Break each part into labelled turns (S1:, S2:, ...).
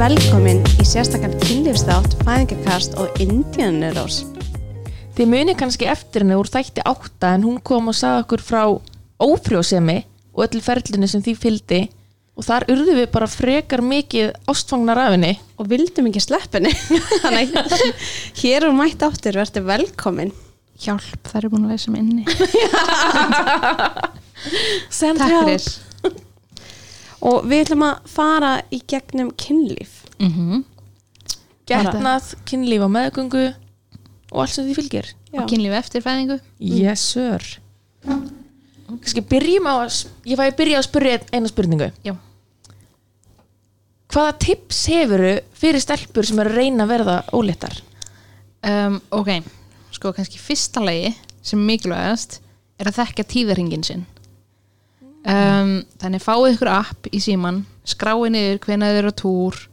S1: velkomin í sérstakar kynlífstátt, fæðingakast og Indianurós.
S2: Þið muni kannski eftir henni úr þætti átta en hún kom og sagði okkur frá ófrjósemi og öllu ferlinu sem því fylgdi og þar urðu við bara frekar mikið ástfangnar af henni
S1: Og vildum ekki sleppinni. Þannig að hér er mætt áttur, verður velkomin.
S3: Hjálp, það er búin að leysa mig inni
S2: Send
S3: Takk
S2: help.
S3: fyrir
S1: Og við ætlum að fara í gegnum kynlíf.
S3: Mm -hmm.
S2: Getnað, kynlíf á meðgöngu og allt sem því fylgir
S1: Já.
S3: Og kynlífi eftir fæðingu
S2: Yes sir Kannski byrjum á að ég fæ að byrja að spyrja eina spurningu
S3: Já.
S2: Hvaða tips hefuru fyrir stelpur sem eru að reyna að verða óléttar?
S3: um, Ok, sko kannski fyrsta lagi sem mikilvægast er að þekka tíðarhingin sinn um, Þannig fáið ykkur app í síman skráið niður eru á túr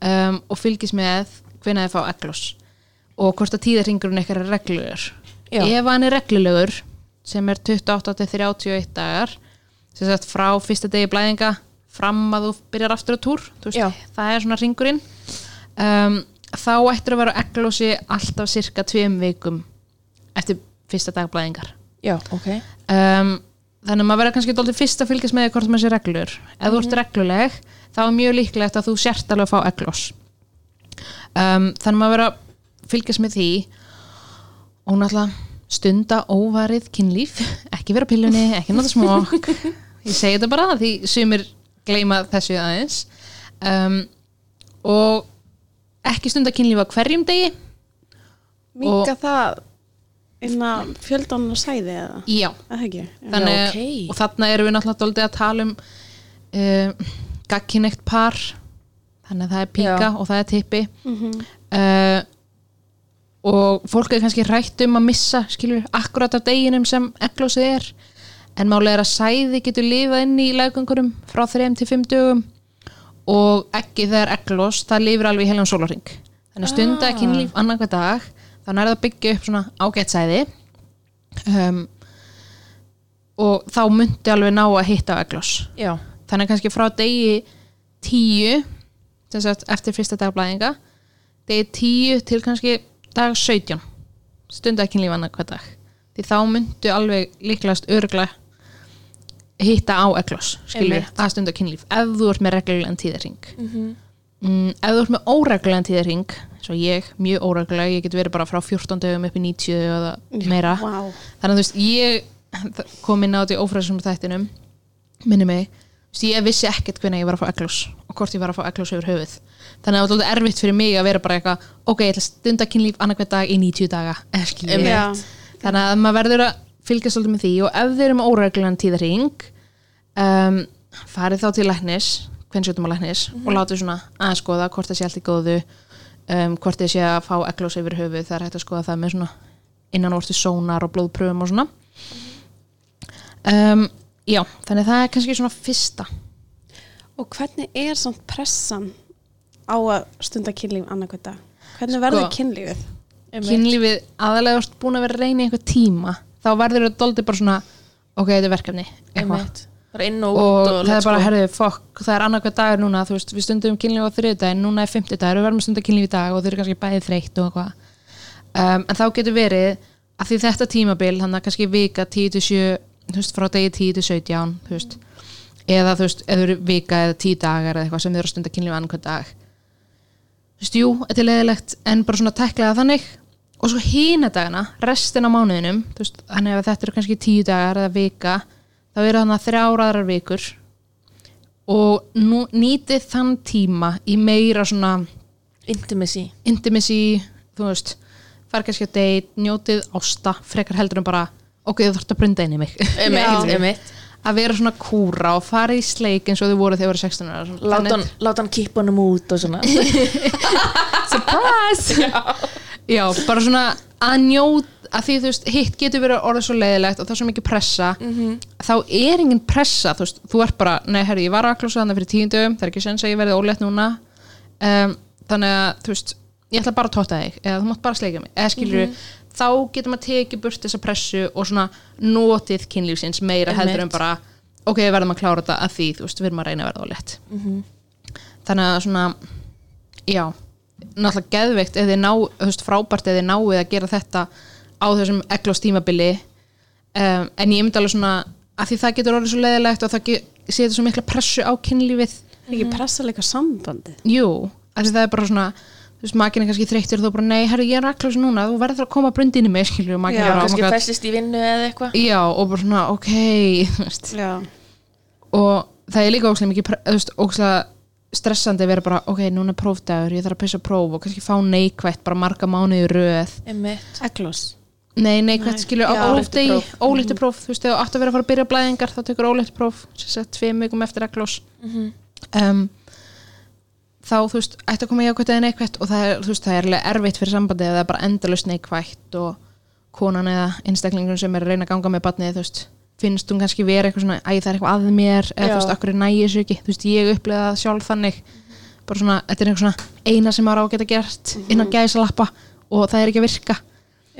S3: um, og fylgist með hvenær þið fá eglos og hvort að tíðarhingurinn ykkar er reglulegur.
S2: Já.
S3: Ef hann er reglulegur sem er 28 til 31 dagar sem sagt frá fyrsta degi blæðinga fram að þú byrjar aftur á túr veist, það er svona ringurinn um, þá ættir að vera eglósi alltaf cirka tveim vikum eftir fyrsta dag blæðingar.
S2: Já, ok.
S3: Um, þannig að maður verður kannski dóltið fyrst að fylgjast með hvort maður sé reglur ef þú ert regluleg þá er mjög líklegt að þú sért alveg að fá eglós um, þannig að maður verður að fylgjast með því og náttúrulega stunda óvarið kynlíf ekki vera pillunni, ekki nota smokk. Ég segi þetta bara því sumir gleyma þessu aðeins. Um, og ekki stunda kynlíf á hverjum degi.
S1: Minga það innan fjöldan og sæði eða?
S3: já, þannig,
S2: Já, ok.
S3: og þarna erum við náttúrulega dóldi að tala um uh, gagkinnegt par þannig að það er píka
S2: Já.
S3: og það er tippi
S1: Mhm.
S3: uh, og fólk er kannski rætt um að missa skilur, akkurat af deginum sem eglósið er en málega er að sæði getur lifað inn í legungurum frá 3 til 5 dögum og ekki þegar eglós það lifir alveg í heilan sólarring þannig að stunda
S2: Ah.
S3: ah. kynlíf annan hver dag þannig er það að byggja upp svona ágætt sæði um, og þá myndi alveg ná að hitta eglós
S2: Já,
S3: þannig að kannski frá degi 10 sem sagt eftir fyrsta dagblæðinga degi 10 til kannski dag 17 stundakynlíf annar hver dag því þá myndu alveg líklegast örgla hitta á eglós skilur
S2: Einmitt.
S3: að stundakynlíf ef þú ert með reglulegan tíðarring
S2: Mhm.
S3: mm, ef þú ert með óreglulegan tíðarring svo ég, mjög óreglulega, ég get verið bara frá 14 dögum upp í 90 eða meira
S1: Vá.
S3: þannig að þú veist, ég kom inn á þetta í ófræðsum þættinum minni mig, veist, ég vissi ekkert hvernig ég var að fá eglós og hvort ég var að fá eglós yfir höfuð. Þannig að það var alltaf erfitt fyrir mig að vera bara eitthvað ok, ég ætla að stunda kynlíf annarkvæð dag í 90 daga.
S2: Einmitt.
S1: Já.
S3: þannig að maður verður að fylgjast svolítið með því og ef þeir eru með óreglulegan tíðarhing um, farið þá til læknis kvennsjóttum á læknis og látið svona að skoða hvort það sé allt í góðu um, hvort þið sé að fá eglós yfir höfuð það er hægt að skoða það með svona innan svona já, þannig það er kannski svona fyrsta.
S1: Og hvernig er samt pressan á að stunda kynlíf annarkvæð dag? Hvernig verður
S3: Sko,
S1: kynlífið?
S3: kynlífið aðalega búin að vera að reyna í einhver tíma. Þá verður þetta doldið bara svona ok, þetta er verkefni eitthvað.
S2: Einmitt. Bara inn og út
S3: og,
S2: og,
S3: það er bara, herðu, fokk, það er annarkvæð dagur núna, þú veist, við stundum kynlíf á þriðdæðin, núna er fimmtudagur, við verðum að stunda kynlíf í dag og þau eru kannski bæðið þreytt og eitthvað. Um, en þá getur verið að því þetta tímabil, þannig að kannski vika 10 til 7, þú veist, frá degi 10 til 17, þú veist. Eða þú veist, eða vika eða 10 dagar eða eitthvað sem þau eru að stunda kynlíf annarkvæð dag. Þú veist, jú, þetta er leðilegt en bara svona teklega þannig. Og svo hína dagana, restin á mánuðinum þú veist, þannig að þetta eru kannski 10 dagar eða vika, þá eru þannig þrjár aðrar vikur. Og nú, nýtið þann tíma í meira svona
S2: Intimacy.
S3: Intimacy, þú veist fara kannski að date, njótið ásta frekar heldur en bara, ok, þú þarft að brunda inn í mig.
S1: Já.
S3: að vera svona kúra og fara í sleik eins og þau voru þegar þau voru 16 ára. Svona-
S2: Láta hann, hann kippa honum út og svona. Surprise!
S3: Já, bara svona að njót að því þú veist, hitt getur verið orðið svo leiðilegt og það er svo mikið pressa þá er engin pressa, þú veist, þú ert bara nei, herri, ég var að klósa þannig fyrir tíundum það er ekki sens að ég verði ólétt núna. Um, þannig að, þú veist, ég ætla bara að tóta þig eða þú mátt bara sleika mig, eða skilur þá getur maður tekið burt þessa pressu og svona notið kynlífsins meira heldur en
S2: Einmitt.
S3: bara, ok, við verðum að klára þetta að því, þú veist, við erum að reyna að verða ólétt þannig að svona já, náttúrulega geðveikt ef þið ná, þú veist, frábært ef þið náið að gera þetta á þessum eglós tímabili. Um, en ég myndi alveg svona að því það getur orðið svo leðilegt og það setur svo mikla pressu á kynlífið.
S1: Ekki pressa líka sambandið?
S3: Jú, af því það er bara svona þú veist, makinn er kannski þreyttur og þú bara, nei, herru, ég er eglós núna þú verður að koma brundinni með, skilju og makinn
S1: Já,
S3: er
S2: kannski
S3: oh God.
S2: festist í vinnu eða eitthvað
S3: já, og bara svona, ok þú veist,
S1: já,
S3: og það er líka ókslega mikið þú veist, ókslega stressandi að vera bara, ok, núna er prófdagur ég þarf að pissa próf og kannski fá neikvætt bara marga mánuði í röð
S1: eglós
S3: Nei, neikvætt
S1: Nei.
S3: skilur á
S1: Já.
S3: prófdegi,
S2: Ólíkt próf.
S3: ólítið próf þú veist, þegar þú átt að vera að fara að byrja blæðingar þá tekur ólítið próf, þá, þú veist, ætti að koma jákvætt eða neikvætt og það er, þú veist, það er alveg erfitt fyrir sambandi eða það er bara endalust neikvætt og konan eða einstaklingun sem er að reyna að ganga með batnið, þú veist finnst hún kannski vera eitthvað svona, æ, það er eitthvað að mér eða
S2: Já.
S3: þú veist, akkur er nægir þessu ekki? Þú veist, ég upplega það sjálf þannig. Bara svona, þetta er eitthvað svona eina sem maður á að geta gert innan gæsalappa og það er ekki að virka.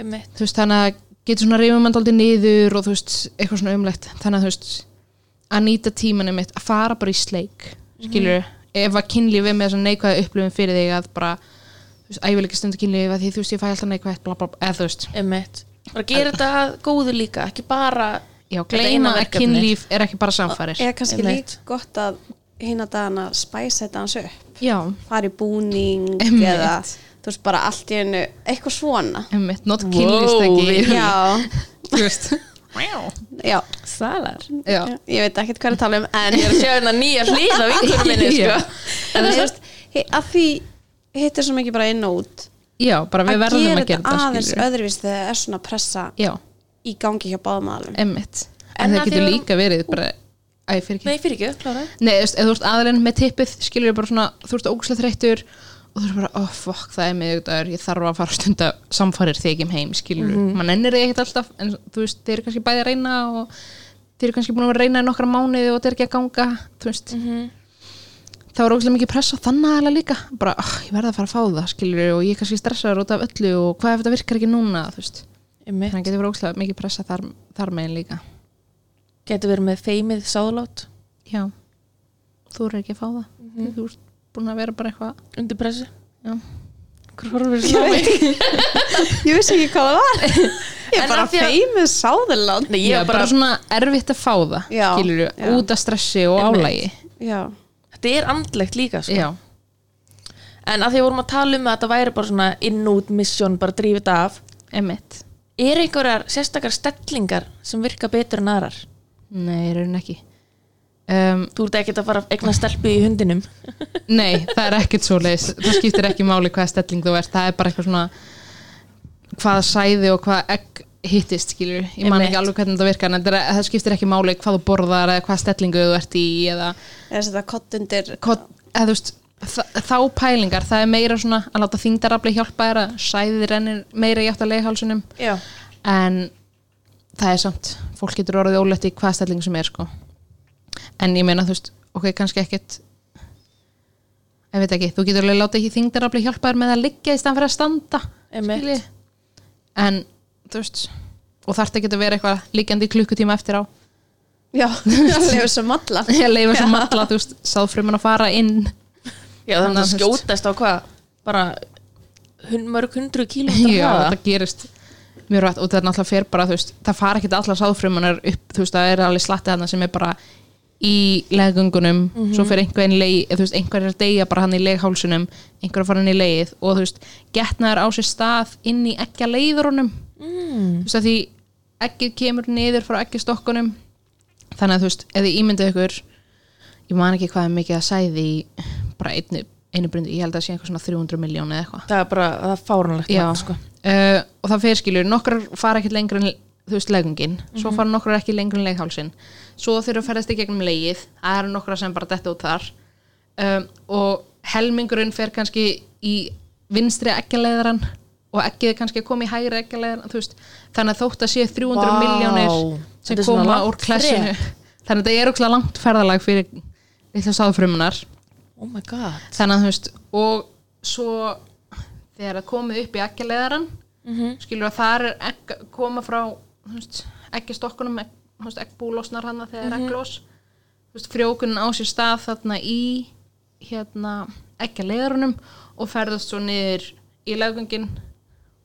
S3: Þú veist, þannig að getur svona reyfum mann dálítið niður og þú veist, eitthvað svona umlegt. Þannig að þú veist, að nýta tímanum mitt að fara bara í sleik skilur, ef að kynlífi með þessa neikvæða upplifin fyrir þig að bara þú veist, æfilega stundu kynlífi að því þú veist, ég fæ alltaf neikvætt bla, bla, bla, eða þú veist,
S2: Einmitt. bara gera þetta að góðu líka ekki bara
S3: já,
S2: Þetta eina
S3: gleyma að
S2: verkefni.
S3: kynlíf er ekki bara samfarir.
S1: Eða kannski
S2: Einmitt.
S1: líka gott að hina dagana spæsa þetta hans upp.
S3: Já,
S1: fara í búning
S3: Einmitt.
S1: eða þú veist bara allt í hennu eitthvað svona.
S3: Emmitt, not
S2: Wow,
S3: kynlífstæki.
S1: já,
S3: þú veist,
S1: já,
S2: Salar.
S3: Já.
S1: Ég veit ekki hvað er að tala um en
S2: Ég er að sjá hérna nýja hlýð á vinkunum minni sko.
S1: en þú veist, að því hittir svo mikið bara inn og út
S3: já, bara við
S1: að
S3: verðum að gera
S1: þetta aðeins
S3: skilur
S1: öðruvís þegar það er svona pressa
S3: já,
S1: í gangi hjá báðum aðlum
S3: emmitt
S2: En
S3: en
S2: að
S3: það
S2: því
S3: getur
S2: við-
S3: líka verið bara, æ, fyrir ekki
S2: Nei, fyrir ekki, klára.
S3: Nei, þú veist, ef þú ert aðalinn með tippið skilur bara svona, þú ert ógæslega þreyttur og þú ert bara, oh fuck, það er miðugdagur ég þarf að fara að stunda samfarir þegar ég kem heim skilur, mm mann ennir þig ekkert alltaf en þú veist, þeir eru kannski bæði að reyna og þeir eru kannski búin að að reyna í nokkra mánuði og þetta er ekki að ganga, þú veist. Það var ógæslega mikið press á þannig aðeins líka. Bara, oh, ég verð að fara að fá það skilur og ég er kannski stressaður út af öllu og hvað ef þetta virkar ekki núna, þú veist. Þannig getur verið ógæslega mikið pressa þar, þar megin líka.
S2: Getur verið með feimið sáðlát?
S3: Já, þú eru ekki að fá það. Þú ert búin að vera bara eitthvað
S2: undir pressu
S3: Já.
S1: Ég vissi ekki hvað það var ég er bara feimið sáðurland
S2: Nei,
S3: Ég er bara,
S2: bara,
S3: svona erfitt að fá það
S1: Já,
S3: skilur
S1: já.
S3: út af stressi og
S2: Einmitt.
S3: álægi
S1: já,
S2: þetta er andlegt líka sko.
S3: Já,
S2: En að því að vorum að tala um að þetta væri bara svona inn-út mission, bara drífið þetta af
S3: emitt
S2: Er einhverjar sérstakar stellingar sem virka betur en aðrar?
S3: Nei, er ekki um,
S2: Þú ert ekkert að fara að egna stelpu í hundinum.
S3: Nei, það er ekkert svo leis Það skiptir ekki máli hvaða stelling þú ert. Það er bara eitthvað svona hvaða sæði og hvaða egg hittist skilur, ég man ekki alveg hvernig þetta virkar en þetta það skiptir ekki máli hvað þú borðar eða hvaða stellingu þú ert í eða,
S1: eða setja kott undir
S3: hvað, eða þú veist þa- þá pælingar, það er meira svona að láta þingdarafli hjálpa þér að sæði rennir meira í átt að leiðhálsunum
S2: Já.
S3: En það er samt fólk getur orðið ólætt í hvað stelling sem er sko. En ég meina þú veist ok, kannski ekkert ég veit ekki, þú getur alveg láta ekki þingdarafli hjálpa þér með að liggja í stann fyrir að standa en þú veist og þarf ekki að vera eitthvað liggjandi klukkutíma eftir á.
S1: Já, það er svo matla
S3: ég leifa sem matla, þú veist, sáðfrumun að fara inn.
S2: Já, þannig að skjótast á hvað bara hund, mörg hundru kíló
S3: já, þetta gerist mjög rætt og það er náttúrulega fer bara, þú veist, það fara ekki allar sáðfrumunar upp, þú veist, það er alveg slatti þarna sem er bara í legungunum svo fer einhver leið, þú veist, einhver er að deyja bara hann í leghálsunum, einhver að fara hann í leið og þú veist, getnaður á sér stað inn í ekki að leiðurunum.
S2: Mm.
S3: þú veist, að því ekkið kemur niður frá ekki stokkunum þannig að þú veist, ef þið ímyndið ykkur ég man ekki hvað er mikið að sæði bara einu, einu brundi, ég held að sé eitthvað svona 300 miljón eða eitthvað.
S2: Það er bara, það er fárunlegt
S3: Já,
S2: sko.
S3: uh, og það fyrir skilur nokkrar fara ekkert lengur en þú veist legungin svo fara nokkrar ekki lengur en leghálsin svo þú ferðast í gegnum legið. Það eru nokkrar sem bara detta út þar. Um, og helmingurinn fer kannski í vinstri ekkjaleiðaran og ekkið kannski að koma í hægri veist, þannig að þótt að sé 300
S2: Vá,
S3: miljónir sem koma úr klessinu
S2: þrep.
S3: þannig að þetta er ókslega langt ferðalag fyrir litla sáðfrumunar
S2: Oh my god.
S3: Þannig að þú veist og svo þegar það komið upp í ekkjaleðaran mm -hmm. skilur að þar er egg, koma frá ekki stokkunum egg, þú veist, eggbúlosnar hann þegar mm -hmm. veist, frjókunin á sér stað þarna í hérna ekki leiðarunum og ferðast svo niður í laugungin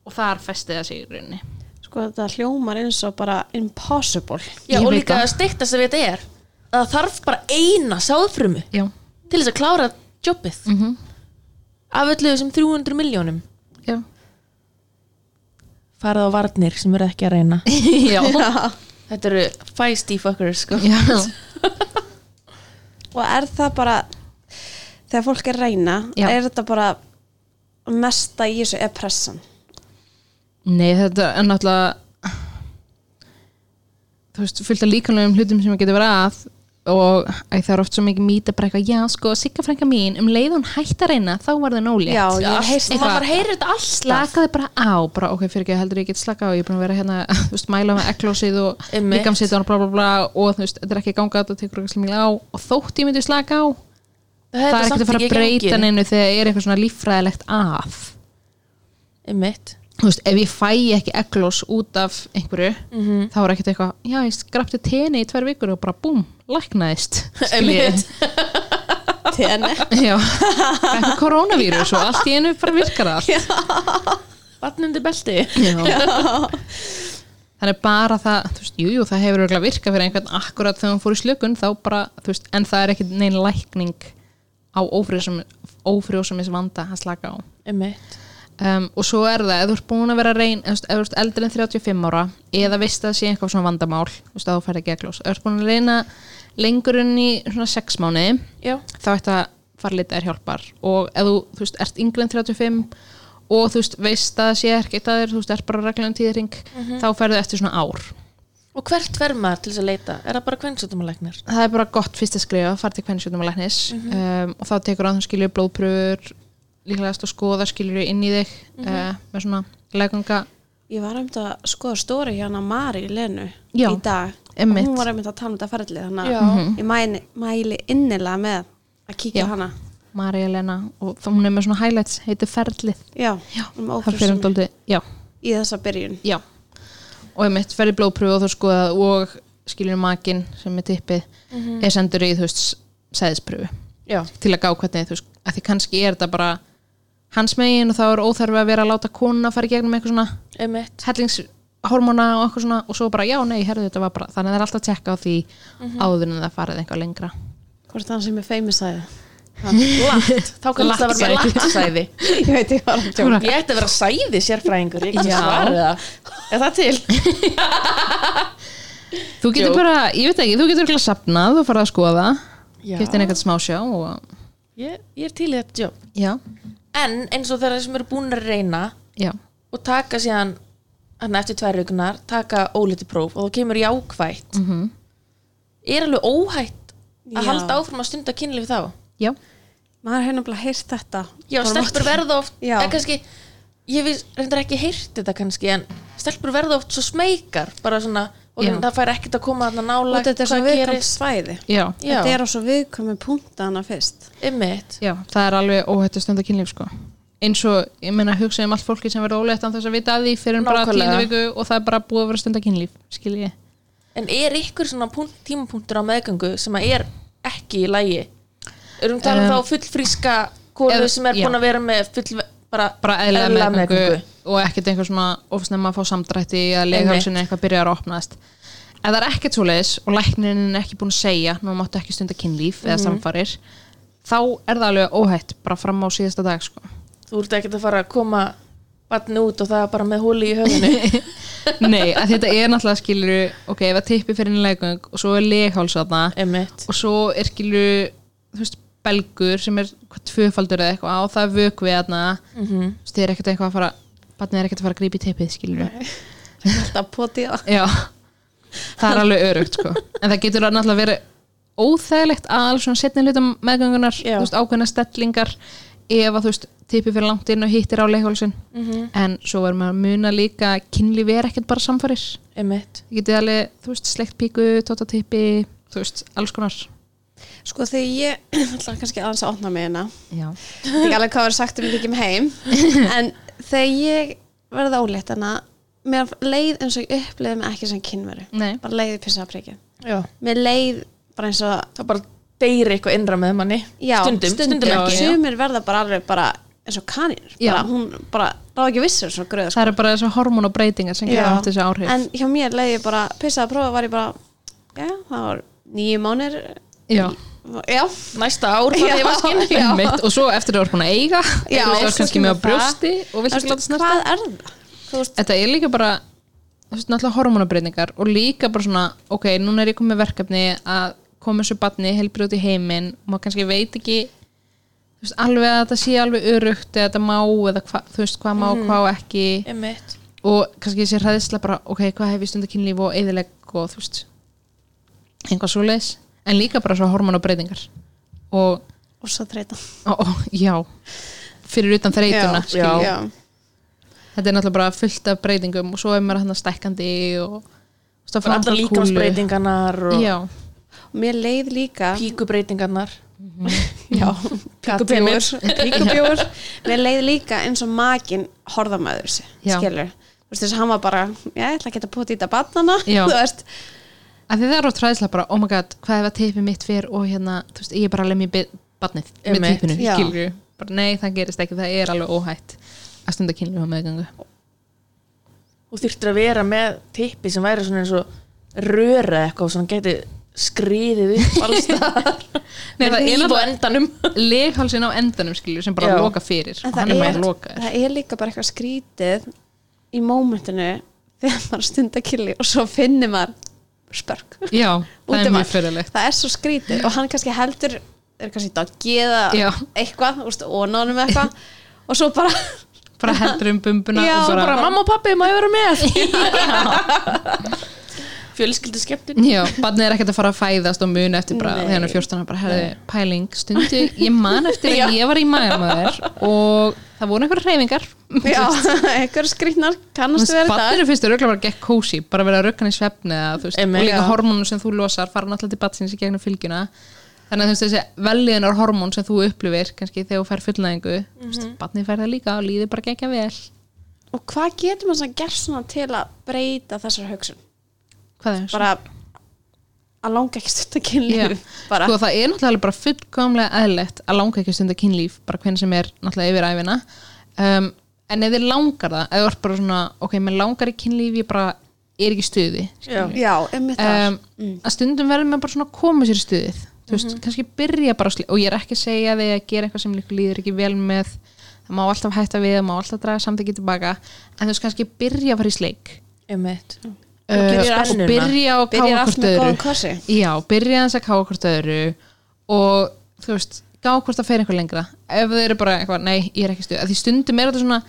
S3: og þar festið það sig í rauninni.
S1: Sko þetta hljómar eins og bara impossible.
S2: Já, og líka að steikta sem þetta er að það þarf bara eina sáðfrumu
S3: Já,
S2: til þess að klára jobbið.
S3: Mm
S2: af öllu þessum 300 miljónum
S3: já.
S2: farið á varnir sem eru ekki að reyna.
S3: Já.
S2: Þetta eru feisty fuckers sko.
S3: já.
S1: Og er það bara, þegar fólk er að reyna,
S3: Já.
S1: er þetta bara mesta í þessu er pressan?
S3: Nei, þetta er náttúrulega þú veist, fullt af líkanlegum hlutum sem getur verið að og það er oft svo mikið mýta bara eitthvað, já sko, Sigga frænka mín um leið hún hætt að reyna, þá var það nólétt
S1: Já, ég heyrt
S2: og maður heyrir þetta alltaf
S3: slakaði bara á, bara ok, fyrir ekki heldur ég get slaka á, ég er búin að vera hérna þú veist, mæla með eklósið og líkamsitt og bla bla bla og þú veist, þetta er ekki að ganga þetta tekur ekki mikið á. Og þótt ég myndi slaka á það er ekki að fara að breyta neinu þegar er eitthvað svona líffræðilegt að.
S2: Einmitt
S3: þú veist, ef ég fæ ekki eglós út af einhverju,
S2: Mhm.
S3: þá er ekkert eitthvað já, ég skrapti tenni í tvær vikur og bara búm, læknaðist.
S1: Tenni.
S3: já, eitthvað koronavírus og allt í einu bara virkar það
S2: vatnundi belti.
S3: Já. Þannig bara það, þú veist, jú, jú, það hefur virkað fyrir einhvern akkurat þegar hann fór í slökun þá bara, þú veist, en það er ekki neina lækning á ófrjósumis vanda að slaka á.
S2: Einmitt
S3: um, og svo er það, ef þú ert búin að vera reyn ef þú ert eldri en 35 ára eða veist að það sé eitthvað svona vandamál þú veist, að þú færði geglós, ef þú ert búin að reyna lengur enn í svona 6 mánuði
S2: já,
S3: þá ætti að fara litið er hjálpar. Og ef þú, þú veist, ert yngri en 35 og þú veist, veist að það sé ekkert að þér, þú veist, ert bara reglan tíðring þá ferðu eftir svona ár.
S2: Og hvert fer maður til þess að leita? Er það bara kvennsjóttumalæknir
S3: það er bara gott fyrst að skrifa, fara til kvennsjóttum að læknis um, og þá tekur að þú skilur blóðpröfur líklegast að skoða skilur inn í þig uh, með svona leganga
S1: Ég var einmitt að skoða stóri hérna Mari Lenu
S3: Já,
S1: í dag.
S3: einmitt.
S1: Og hún var einmitt að tala um þetta ferli, þannig að ég mæli, mæli innilega með að kíkja
S3: Já.
S1: hana.
S3: Marja Lena og þá hún er með svona highlights, heitir
S1: Já, um
S3: það
S1: í þessa byrjun.
S3: já. Og einmitt ferði blóðpröfu og þú skoða og skilur makinn sem er tippið er sendur í þú veist sæðispröfu. Til að gá hvernig þú veist, að því kannski er þetta bara hans megin og þá er óþarfi að vera að láta konuna fara í gegnum eitthvað svona
S2: einmitt
S3: hellingshormóna og eitthvað svona og svo bara já, nei, herðu þetta var bara þannig að það er alltaf að tjekka á því áður en það farið eitthvað lengra
S1: Hvort hann sem er feimisæði.
S2: lagt, þá kannski það vera með lagtsæði
S1: ég veit ekki hvað hann tjóka.
S2: ég ætti að vera sæði sérfræðingur ég get
S3: Já.
S2: svarið það er það til
S3: þú getur
S2: Jú.
S3: bara, ég veit ekki, þú getur ekki að sapnað og fara að skoða,
S2: Já.
S3: keftin eitthvað smásjá og
S2: ég, ég er til í þetta jobb
S3: já,
S2: en eins og þeirra sem eru búin að reyna
S3: já,
S2: og taka síðan hann eftir tvær vikunar, taka óliti próf og þá kemur jákvætt
S3: mm
S2: er alveg óhætt að
S1: Já.
S2: halda áfram að stunda kynlíf þá?
S3: Já.
S1: Maður hefur nefnilega heyrt þetta.
S2: já, stelpur verða oft en kannski, ég reyndar ekki heyrt þetta kannski, en stelpur verða oft svo smekar, bara svona og
S3: Já.
S2: það fær ekkert að koma
S1: Og
S2: nála
S1: þetta er svo viðkvæmt svæði.
S3: já,
S2: Já.
S1: Þetta er á svo viðkvæmi punta hana fyrst.
S2: Einmitt.
S3: já, það er alveg óhætt að stunda kynlíf sko eins og, ég meina, hugsa um allt fólki sem verður óleitt án þess að vita að því fyrir bara
S2: Nákvæmlega.
S3: tíundu viku og það er bara búið að vera að stunda kynlíf skil ég
S2: En er ykkur svona punkt, tímapunktur á meðgöngu sem að er ekki í lægi? Erum við talað um
S3: Um,
S2: þá fullfríska konu
S3: eða-
S2: sem er
S3: já.
S2: búin að vera með full, bara,
S3: bara eðlilega
S2: eðlilega
S3: meðgöngu og ekkert einhver svona ofsnemma að fá samdrætti eða leghálsin eitthvað byrjar að opnast. Ef það er ekkert svoleiðis og læknirinn er ekki búin að segja nú máttu ekki stunda kynlíf eða samfarir þá er það alveg óhætt bara fram á síðasta dag sko.
S2: Þú ert ekkert að fara að koma batni út og það er bara með hóli í höfðinu.
S3: Nei, þetta er náttúrulega skilur ok, ef að tippi fyrir inn í leggöng og svo er legháls þarna
S2: Einmitt.
S3: og svo er skilur þú veist, belgur sem er tvöfaldur eða eitthvað á það er vökvi þarna.
S2: Mm
S3: veist, þið er ekkert eitthvað að fara batnið er ekkert að fara að grípa í tippið skilur
S1: Alltaf potið það.
S3: Það er alveg örugt sko. en það getur náttúrulega verið óþægilegt að alveg svona setni
S2: Já.
S3: þú veist, ákveðna stellingar ef að þú veist, tippi fyrir langt inn og hittir á leihólsin
S2: -hmm.
S3: en svo verður maður að muna líka kynlífi er ekkert bara
S2: Einmitt.
S3: Það getið alveg, þú veist, slegt píku tótatippi, þú veist, alls konar
S1: Sko þegar ég, alltaf kannski aðeins að opna mig hérna. Þetta er ekki alveg hvað var sagt um ekki heim. En þegar ég verði ólétt hana, mér leið eins og ég uppleiði mig ekki sem kynveru.
S3: nei,
S1: Bara leiði pissa að prikið.
S2: Já
S1: Mér leið bara eins og
S2: Það bara deyri eitthvað innra með manni
S1: Já,
S2: stundum, stundum,
S3: Já,
S2: ekki.
S1: Sumir verða bara alveg bara eins og
S3: Já.
S1: bara, Hún bara ráð ekki vissur svona gröð
S3: það eru bara þessu breytingar sem gefa átt þessu áhrif
S1: En hjá mér leiði bara prófa var ég bara Já, það var nýju mánir
S3: já,
S1: Já,
S2: næsta ár
S1: Já. Já.
S3: einmitt, og svo eftir að ert búin að eiga
S1: svo
S3: ert kannski með á brjósti og vilt ekki láta snerta
S1: hvað er það?
S3: Þetta er líka bara þú veist, náttúrulega hormónabreytingar og líka bara svona, ok, núna er ég komið verkefni að koma þessu batni helbrið út í heiminn og maður kannski veit ekki þú veist, alveg að þetta sé alveg örugt eða þetta má eða hva, þú veist, hvað má,
S1: Mhm.
S3: hvað ekki
S2: Einmitt.
S3: og kannski þessi hræðisla bara, ok, hvað hef ég stundar kynlíf og eðileg og þú veist einhvað svo leis, en líka bara svo hormónabreytingar og,
S1: og svo þreita
S3: og, og já fyrir utan þreytuna
S2: Já.
S3: skilji.
S1: Já.
S3: þetta er náttúrulega bara fullt af breytingum og svo er maður hann stækkandi og
S2: allar
S3: kúlu.
S2: líkamsbreytingarnar og
S3: já,
S1: Og mér leið líka
S2: píkubreytingarnar
S1: Já,
S2: Píkubjóur.
S1: Píkubjóur Mér leið líka eins og makin horðamæður
S3: Já.
S1: skilur Þú veist þess að hann var bara, já, ég ætla að geta pútið í þetta batnana
S3: Já.
S1: Þú veist,
S3: að því það er á træðislega bara, oh my god, hvað ef að teipið mitt fyrr og hérna, þú veist, ég er bara að lemja badnið með teipinu,
S1: Já.
S3: skilur bara nei, það gerist ekki, það er alveg óhætt að stunda kynlíf á meðgangu
S2: og þurftir að vera með tippi sem væri svona eins og röra eitthvað sem geti skriðið upp alls staðar.
S3: Nei, það er náttúrulega-
S2: endanum.
S3: leghalsin á endanum, skilur, sem bara
S2: Já.
S3: loka fyrir.
S1: En
S3: og hann
S1: það
S3: er
S1: er,
S3: bara lokaður.
S1: það er líka bara eitthvað skrítið í mómentinu þegar maður stundar killi og svo finnir maður spörk
S3: já, það er mjög fyrirlegt
S1: Það er svo skrítið og hann kannski heldur er kannski doggi eða
S3: Já.
S1: eitthvað, og nánum eitthvað. Og svo bara
S3: bara heldur um bumbuna
S1: Já,
S3: og bara,
S2: bara mamma og pappi, ég vera með fjölskyldu skemmtun.
S3: Já, barnið er ekkert að fara að fæðast og muna eftir bara, þegar hann er 14 hann bara, herði, pæling, stundu ég man eftir að ég var í magamöður og það voru einhverja hreyfingar.
S1: Já, eitthvað skrítnar kannastu verið það
S3: Batninu finnst þau röglega bara gekk kósi bara vera að röggan í svefni og líka
S1: Já.
S3: hormónum sem þú losar fara náttúrulega til batsins í gegnum fylgjuna. Þannig að þú veist þessi velliðunar hormón sem þú upplifir kannski þegar þú fær fullnæðingu mm -hmm. batnið fær það líka og líður bara gekka vel.
S1: Og hvað getur maður svona gert svona til að breyta þessar hugsun bara að langa ekki stund að
S3: Já.
S1: kynlíf
S3: Sko það er náttúrulega bara fullkomlega eðlilegt að langa ekki stunda kynlíf bara hvernig sem er náttúrulega yfir æfina um, en ef þið langar það ef þú ert bara svona, ok, mér langar í kynlíf ég bara er ekki stuði
S2: Já.
S1: já,
S3: um, að stundum verður maður bara svona að koma sér í stuðið. Veist,
S1: Mhm.
S3: kannski byrja bara og ég er ekki að segja þig að gera eitthvað sem líður ekki vel með. Það má alltaf hætta við, það má alltaf draga samþykki tilbaka. En þú veist kannski byrja að fara í sleik.
S2: Einmitt.
S3: Uh, og byrja á að
S1: byrjar
S3: káfa
S1: allt
S3: hvort öðru. Já, byrja aðeins að káfa hvort öðru og þú veist, gá hvort það fer eitthvað lengra. Ef þau eru bara eitthvað, nei, ég er ekki stuð því stundum er þetta svona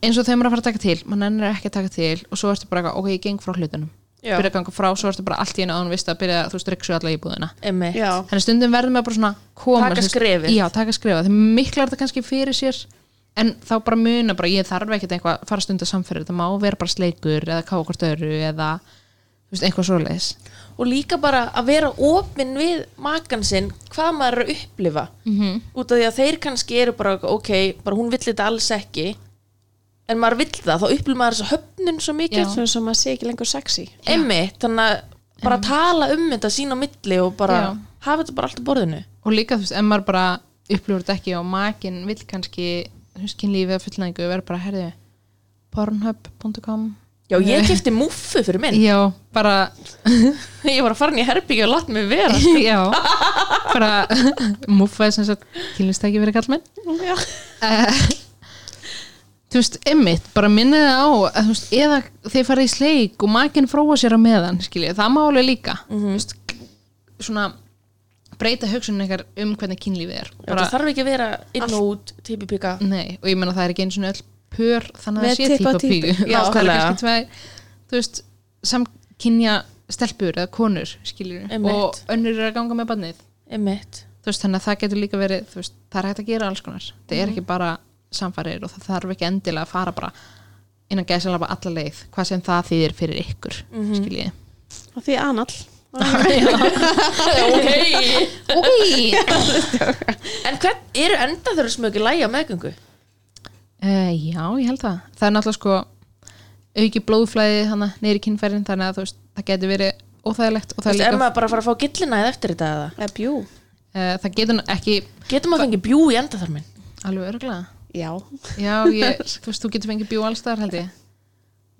S3: eins og þegar maður er að fara að taka til mann ennir ekki að taka til og svo ertu bara eitthvað, ok, ég geng frá hlutunum.
S2: Já.
S3: byrja að ganga frá, svo ertu bara allt í einu án vist að byrja, þú veist, ryksu alla íbúðina. Þannig stundum verðum við bara svona koma
S2: Taka skrefið.
S3: já, taka skrefið, þegar miklar þetta kannski fyrir sér en þá bara muna bara, ég þarf ekkert eitthvað að fara stund að samfyrir, það má vera bara sleikur eða öðru eða þú veist, eitthvað svoleiðis.
S2: Og líka bara að vera opinn við makan sinn hvað maður er að upplifa.
S3: Mm
S2: út af því að þeir kannski eru bara ok, bara hún vill þetta alls ekki. En maður vill það, þá upplifir maður þessa höfnun svo mikið.
S3: Já.
S1: sem maður sé ekki lengur sexy.
S2: Einmitt, þannig að bara tala um þetta sín á milli og bara
S3: Já.
S2: hafa þetta bara allt á borðinu.
S3: Og líka þú veist, ef maður bara upplifur þetta ekki og makin vill kannski huskinlífi eða fullnægingu verður bara, herði pornhub.com
S2: já, ég kefti múffu fyrir minn.
S3: Já, bara
S2: ég var að fara inn í herbyggja og látt mig vera
S3: já, bara múfaði sem sagt kynlistæki verið kallmenn
S1: já,
S3: uh, þú veist, emmitt bara minnið það á, að, þú veist, eða þeir fara í sleik og makinn fróa sér á meðan skilja, það má alveg líka. Þú veist, svona breyta hugsunum ykkar um hvernig kynlífið er
S2: Já, það þarf ekki að vera inn og út típipika
S3: nei, og ég meina það er ekki eins og öll pör þannig að
S1: Með
S3: það sé
S1: tippa
S3: típa
S1: típu.
S3: pígu
S1: Já,
S3: það er kannski tvær þú veist, samkynja stelpur eða konur skiljur og önnur er að ganga með barnið
S2: einmitt
S3: þú veist, þannig að það getur líka verið veist, það er hægt að gera alls konar það
S2: Mhm.
S3: er ekki bara samfarir og það þarf ekki endilega að fara bara innan gæsa bara alla leið, hvað sem það þýðir fyrir ykkur mm
S2: Mhm.
S3: -hmm. skiljið
S1: og því anall!
S2: en hvern eru enda þurfa smöki lægja meðgöngu?
S3: Uh, já, ég held það. Það er náttúrulega sko auki blóðflæði neyri kynfærin þannig að þú veist, það getur verið óþægilegt og
S2: Þú
S3: það
S2: veist,
S3: er
S2: er maður bara að fara að fá gillina eða eftir þetta eða?
S1: eða bjú.
S3: Uh, það getur ekki
S2: Getum að fengi bjú í endaþarmin
S3: alveg örglega
S1: Já,
S3: já, ég, þú veist, þú getur fengið bjú allstaðar held ég.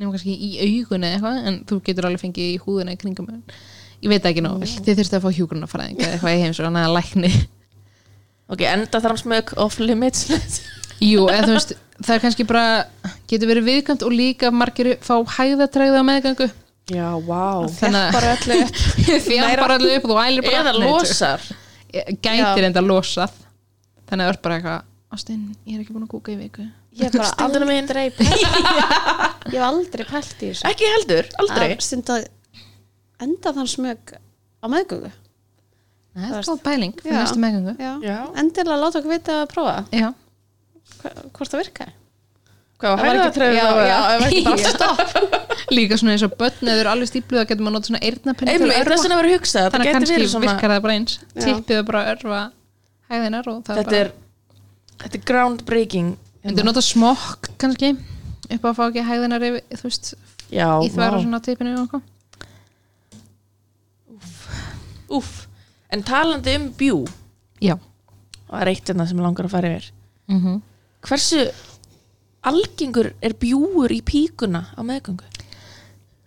S3: Nema kannski í augun eða eitthvað en þú getur alveg fengið í húðuna í kringum ég veit það ekki nóg, vel. Þið þurftu að fá hjúgrunafræðing eða eitthvað í heims og annað lækni.
S2: Ok, endaþarmsmög off limits
S3: jú, eða þú veist, það er kannski bara getur verið viðkvæmt og líka margir fá hæðatræða á meðgangu
S2: Já, vá.
S3: Þannig að-
S1: bara öllu
S3: upp. Og þú ælir bara
S2: Eða losar.
S3: Gætir
S1: Já.
S3: enda losað. Þannig að það er bara eitthvað Ástin, ég er ekki búin að kúka í viku.
S1: Ég hef bara aldrei pælt Ég hef aldrei pælt í þessu.
S2: Ekki heldur, aldrei.
S1: Að stunda enda þann smög á meðgöngu.
S3: Nei, það er góð pæling fyrir
S1: Já.
S3: næstu meðgöngu.
S1: Já.
S2: Já.
S1: Endilega láta okkur vita að prófa.
S3: Já,
S1: hvort það virkaði.
S2: Hvað var
S1: bara stopp
S3: líka svona eins og börn eða eru alveg stípluð þá getur maður nota svona
S2: Þetta
S3: þannig að kannski
S2: verið svona
S3: virkar það bara eins. Tippið er bara að örva hæðinar og það
S2: Þetta er Þetta er groundbreaking
S3: myndir nota smokk kannski upp á að fá ekki hæðinar yfir, þú veist,
S2: Já,
S3: í þværa svona tippinu og
S2: Úff En talandi um bjú
S3: Já
S2: Það er eitt hérna sem langar að fara yfir
S3: mm
S2: Hversu algengur er bjúur í píkuna á meðgöngu?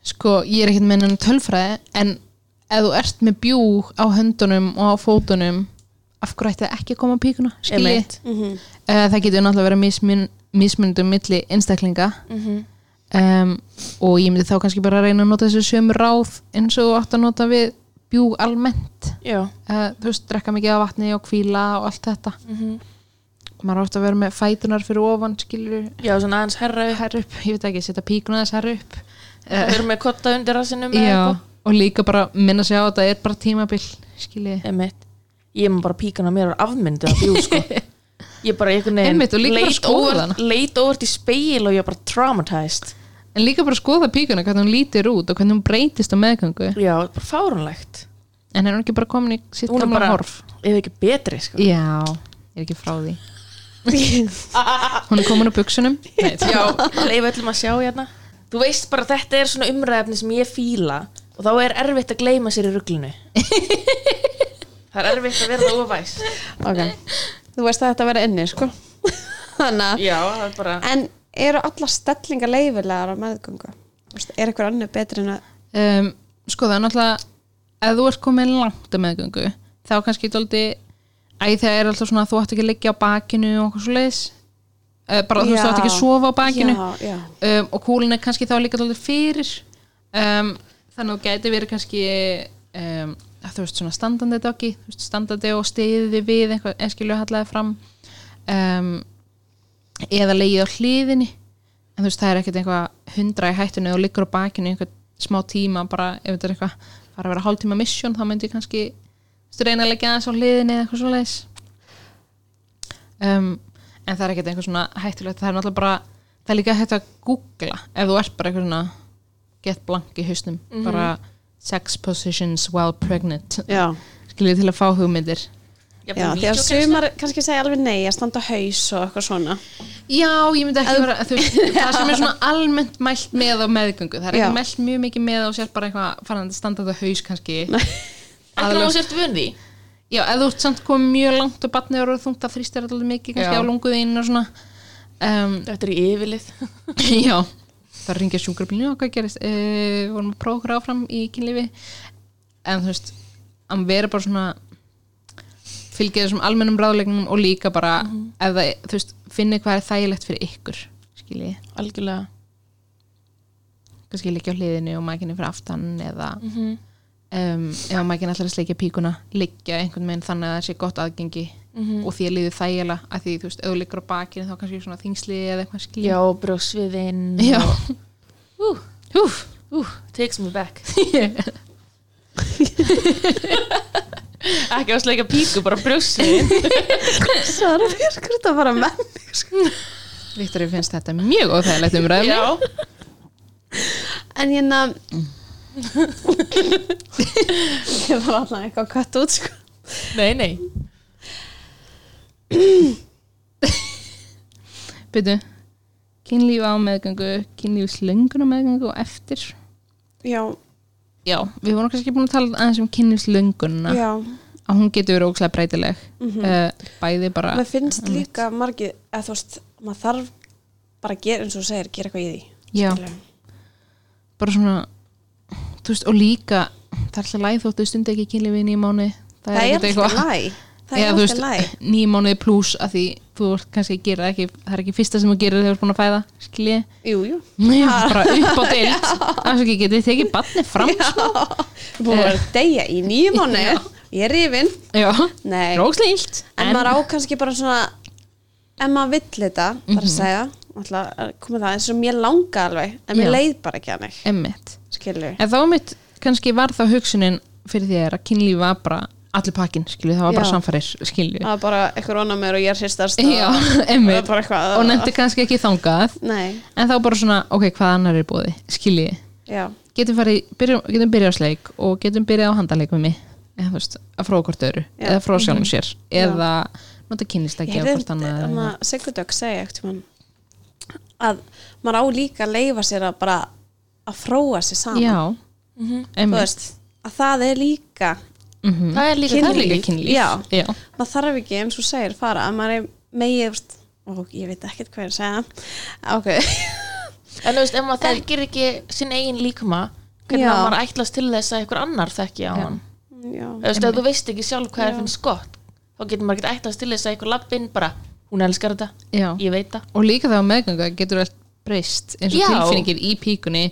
S3: Sko, ég er ekkert með hennan tölfræði en ef þú ert með bjú á höndunum og á fótunum af hverju ætti það ekki að koma á píkuna skilji,
S2: Einmitt.
S1: Mhm.
S3: uh, það getur náttúrulega verið mismun, mismunundum milli einstaklinga
S2: Mhm.
S3: um, og ég myndi þá kannski bara að reyna að nota þessu sömu ráð eins og þú átt að nota við bjú almennt. Uh, þú veist, drekka mikið af vatni og kvíla og allt þetta.
S2: Mhm.
S3: maður átt að vera með fætunar fyrir ofan skilur
S2: Já, svona aðeins herra upp.
S3: Herra upp, ég veit ekki, setja píkuna þess herra upp.
S2: Það eru með kotta undir rassinum
S3: og líka bara minna sig á að þetta er bara tímabil skiljið
S2: Einmitt. Ég er bara píkan að mér var afmyndu af bjú sko. Ég bara einhvern veginn leit. Leit óvart í speil og ég var bara traumatized
S3: En líka bara skoða píkuna, hvernig hún lítir út og hvernig hún breytist á meðgöngu.
S2: Já, bara fárunlegt
S3: En er hún ekki bara komin í sitt
S2: Hún er
S3: gamla
S2: bara-
S3: horf?
S2: Ef ekki betri sko.
S3: Já, ég er ekki frá því. Hún er komin á buksunum. Nei,
S2: Já, leif öllum að sjá hérna. Þú veist bara þetta er svona umræðefni sem ég fíla og þá er erfitt að gleyma sér í ruglunu Það er erfitt að verða óvæs.
S1: Ok, þú veist að þetta verið inni sko. Þannig að
S2: Já, það er bara
S1: En eru alla stellingar leifilegar á meðgöngu? Er eitthvað annað betri en að
S3: um, Sko það er náttúrulega Ef þú ert komin langt á meðgöngu þá kannski dóldi Æ, það er alltaf svona að þú átt ekki að liggja á bakinu og okkur svo leiðis bara þú átt ekki að sofa á bakinu.
S1: Já, já.
S3: Um, og kúlin er kannski þá líka dálítið fyrir. Um, þannig að þú gæti verið kannski að þú veist svona standandi doggi standandi og stiði við eitthvað eskilju hallaði fram. Um, eða legið á hliðinni. En þú veist það er ekkert eitthvað hundra í hættunni og liggur á bakinu einhvern smá tíma bara ef þetta er eitthvað fara að vera hálftíma mission þá myndi ég kannski reyna að leggja aðeins á hliðinni eða eitthvað svo um, en það er ekkert einhver svona hættulegt. Það er náttúrulega bara, það er líka hægt að googla ef þú ert bara eitthvað svona get blank í hausnum bara sex positions while pregnant. Skiljið til að fá hugmyndir
S1: já því að sumar kannski segja alveg nei að standa á haus og eitthvað svona.
S3: Já, ég myndi ekki vera þú, veist, það sem er svona almennt mælt með á meðgöngu. Það er ekki mælt mjög mikið með og sér bara eitthvað farandi standað á haus kannski.
S2: Ekki
S3: Aðlög-
S2: náðu sért vun því
S3: já, ef þú ert samt komið mjög langt og batnið eru þungt að þrýstir alltaf mikið kannski
S2: Já.
S3: á lunguðinn og svona. Um,
S2: Þetta er í yfirlið.
S3: Já, það ringja sjúkrabílinu og hvað gerist? E, vorum að prófa okkur áfram í kynlífi. En þú veist að vera bara svona fylgja þessum almennum ráðlegnum og líka bara ef það, þú veist, finni hvað er þægilegt fyrir ykkur skiljið,
S2: Algjörlega.
S3: Kannski liggja á hliðinu og mækinni fyrir aftan eða
S2: Mhm.
S3: um, ef mækinni ætlar að sleikja píkuna liggja einhvern veginn þannig að það sé gott aðgengi
S2: Mhm.
S3: og því að liði þægilega að því, þú veist, ef þú liggur á bakinu þá kannski svona þingsli eða eitthvað skiljið
S2: Já, brjósviðinn
S3: Já.
S2: Ú,
S3: Húf,
S2: ú, takes me back Ekki að sleika píku, bara brjósviðinn
S1: Sara Björk er þetta bara með mig sko.
S3: Viktor, finnst þetta mjög óþægilegt umræðum
S2: Já,
S1: En hérna Ég var alltaf eitthvað kött út sko.
S2: nei, nei
S3: Byrju, kynlíf á meðgöngu, kynlíf slöngun á meðgöngu og eftir.
S1: Já,
S3: Já, við vorum kannski búin að tala aðeins um kynlíf slöngunna.
S1: já
S3: að hún getur verið ókslega breytileg uh, bæði bara
S1: Mér finnst líka margir að þú veist, maður þarf bara að gera eins og þú segir, gera eitthvað í því
S3: Já.
S1: skilurðu.
S3: bara svona þú veist, og líka það er alltaf læð þóttu stundi ekki kynlífi í nýjum mánu
S1: Það Það er alltaf læg
S3: nýjum mánuði pluss að því þú ert kannski að gera ekki það er ekki fyrsta sem þú gerir þegar þú ert búin að fæða skilji,
S1: Jú, jú.
S3: Bara upp á þess að getið tekið barni fram smá
S1: Þú búin að vera að deyja í nýjum mánu Ég er
S3: já,
S1: Nei,
S3: róksleilt
S1: en, maður á kannski bara svona ef maður vill þetta
S3: Mhm.
S1: að segja, alltaf komið það eins og mér langa alveg, en mér
S3: Já.
S1: leið bara ekki að mig,
S3: emmitt
S1: skilur
S3: En þá mitt kannski var það hugsunin fyrir þér að kynlíf var bara allir pakkin, skilju, það var bara samfærir, skilju.
S1: það var bara eitthvað róna mér og ég er sérstast
S3: Já, einmitt. Og nefndi kannski ekki þangað,
S1: nei,
S3: en þá bara svona, ok, hvað annar er búið, skilji.
S1: já,
S3: Getum farið, byrjum, getum byrjað á sleik og getum byrjað á handaleik við mig, eða þú veist, að fróða hvort öðru,
S1: Já.
S3: eða fróða sjálfum sér, eða nota kynlistæki
S1: ég
S3: á hvort annað.
S1: reyndi
S3: eða-
S1: að Sigurdök segja ekkert að maður á líka að leifa sér að bara að fróa sér saman
S3: Já, emmitt.
S1: veist, að það er líka
S3: Mm
S2: það er líka
S3: Það er líka
S2: kynlíf.
S3: Kynlíf.
S1: Já.
S3: Já.
S1: maður þarf ekki eins og segir fara. Að maður er megið og ég veit ekkert hvað ég er að segja. Ok,
S2: en þú veist, ef maður þekkir ekki sinn eigin líkama hvernig
S1: Já.
S2: að maður ætlast til þess að einhver annar þekki á hann? Þú veist, ef þú veist ekki sjálf hvað þér finnst gott þá getur maður ekki ætlast til þess að einhver lappinn bara, hún elskar þetta,
S3: Já.
S2: ég veit það.
S3: Og líka þegar meðganga getur allt breyst. Eins og
S2: Já.
S3: tilfinningin í píkunni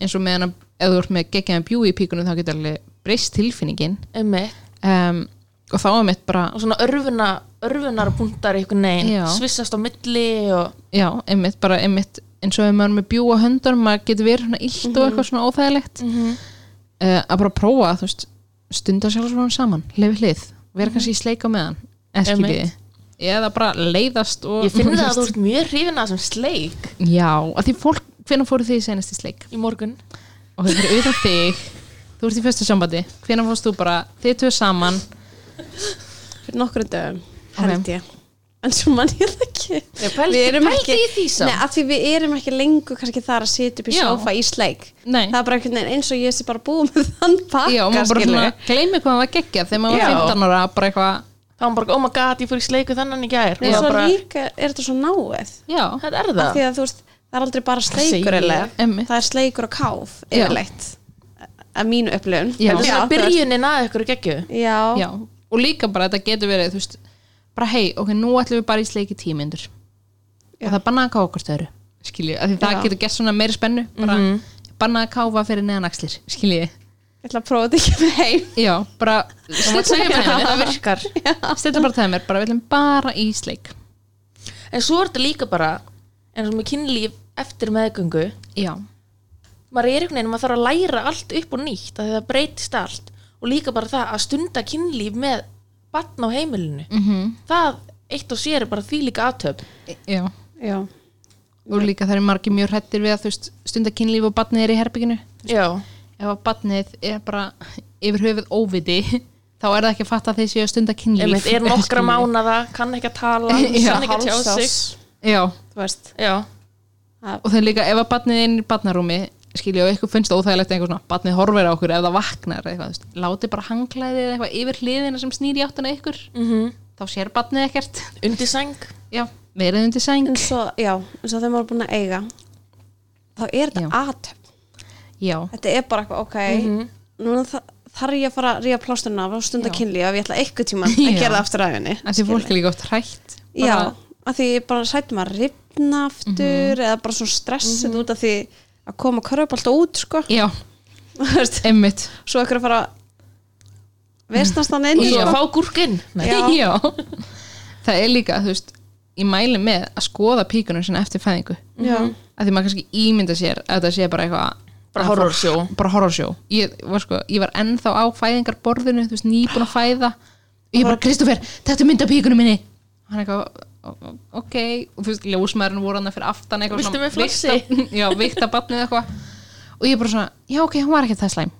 S3: eins og meðan að ef þú ert með geggjaðan bjú í píkunni þá getur alveg breyst tilfinningin.
S2: Um
S3: og þá er mitt bara
S2: og svona örfuna, örfunar punktar einhvern veginn, svissast á milli og
S3: já, einmitt, bara einmitt eins og ef maður er með bjú á höndar maður getur verið svona illt
S2: Mhm.
S3: og eitthvað svona óþægilegt. Uh, að bara prófa veist, stunda sjálfsvonum saman lefi hlið, vera kannski í sleik á meðan
S2: Mhm.
S3: Skiljiði eða bara leiðast og
S2: ég finn það að þú ert mjög hrifin að þessum sleik.
S3: Já, að því fólk, hvenær fóru þið í senast í sleik?
S2: Í morgun.
S3: Og þau fyrir auðvitað þig þú ert í fyrstu sambandi, hvenær fórst þú bara þið tvö saman
S1: fyrir nokkru dögum held ég en svo mann ég það ekki
S2: Ég pældi- í því samt.
S1: Nei, af því við erum ekki lengur kannski þar að sitja upp í
S3: Já.
S1: sófa í sleik
S3: Nei.
S1: það er bara einhvern veginn eins og ég sé bara búið með þann pakka
S3: já, og maður bara svona gleymi hvað maður var geggjað þegar maður
S2: Já.
S3: var 15 ára bara eitthvað,
S2: þá var bara, oh my god, ég fór í sleiku þannan í gær
S1: Nei,
S2: Og
S1: svo
S2: bara,
S1: líka er þetta svo náið
S3: já,
S2: þetta er
S1: af
S2: það
S1: því að þú veist, það er aldrei bara sleikur
S2: ég.
S1: eiginlega.
S3: Einmitt.
S1: það er sleikur og káf
S3: Já.
S1: yfirleitt að mínu upplifun.
S3: Já.
S2: þetta er svona byrjunin að ykkur geggju
S1: já,
S3: já, og líka bara þetta getur verið, þú veist bara hei, ok, nú ætlum við bara í sleiki tímyndur og það er bannað að káfa okkur stöðru skilju, af því það getur gert svona meiri spennu bara
S2: Mhm.
S3: bannað að káfa fyrir neðan axlir skilju,
S1: ég ætla að prófa þetta ekki með heim.
S3: Já, bara
S2: segja mér það, það virkar.
S3: Stilla bara það mér, bara við ætlum bara í sleik.
S2: En svo er þetta líka bara eins og með kynlíf eftir meðgöngu.
S3: Já,
S2: maður er einhvern veginn, maður þarf að læra allt upp og nýtt að það breytist allt. Og líka bara það að stunda kynlíf með batn á heimilinu.
S3: Mhm,
S2: það eitt og sér er bara því líka aðtöp
S3: já.
S1: Já,
S3: og líka það er margir mjög hrættir við að veist, stunda kynlíf og batnið er í herbygginu
S2: já,
S3: ef að batnið er bara yfir höfuð óviti þá er það ekki að fatta séu að stunda kynlíf.
S2: Er nokkra mánada, kann ekki að tala kann ekki að tjá sig.
S3: Já,
S2: já,
S3: og þeir líka ef að batnið er inn í batnarúmi skilja og eitthvað finnst það óþægilegt eitthvað svona batnið horfir á okkur ef það vaknar eða eitthvað, þú veist, láti bara hangklæðið eða eitthvað yfir hliðina sem snýr í áttuna ykkur.
S2: Mm
S3: þá sér batnið ekkert.
S2: Undir sæng.
S3: Já, verið undir sæng.
S1: En svo, já, eins og maður er búin að eiga þá er þetta aðtöp
S3: já,
S1: þetta er bara eitthvað, ok núna þa- þarf ég að fara að ríða plásturna af og stunda
S3: Já.
S1: kynlíf ef ég ætla eitthvað tíma að gera það aftur aðeins
S3: en því fólk er líka oft hrætt.
S1: Já, af því ég bara maður að ripna aftur
S3: Mhm.
S1: eða bara svona stressið út af því að koma körpalt út sko.
S3: Já, emmitt
S1: svo ekkur að fara vestnast hann inn
S2: og svo
S1: sko.
S2: að fá gúrkinn. Nei.
S1: Já.
S3: það er líka, þú veist ég mæli með að skoða píkunum sinna eftir fæðingu.
S1: Já,
S3: að því maður kannski ímynda sér að þetta sé bara eitthvað
S2: Bara horrorsjó.
S3: bara horrorsjó. Ég var, sko, ég var ennþá á fæðingarborðinu þú veist, nýbúin að fæða. Og ég bara, Kristoffer, þetta er mynd af píkunum minni. Hann eitthvað ok, og þú veist, ljósmæðurinn voru hann fyrir aftan eitthvað
S2: Viltu
S3: svona
S2: með flossi?
S3: vigta- já, vikta batnið eitthvað. Og ég bara svona, já ok, hún var ekki það slæm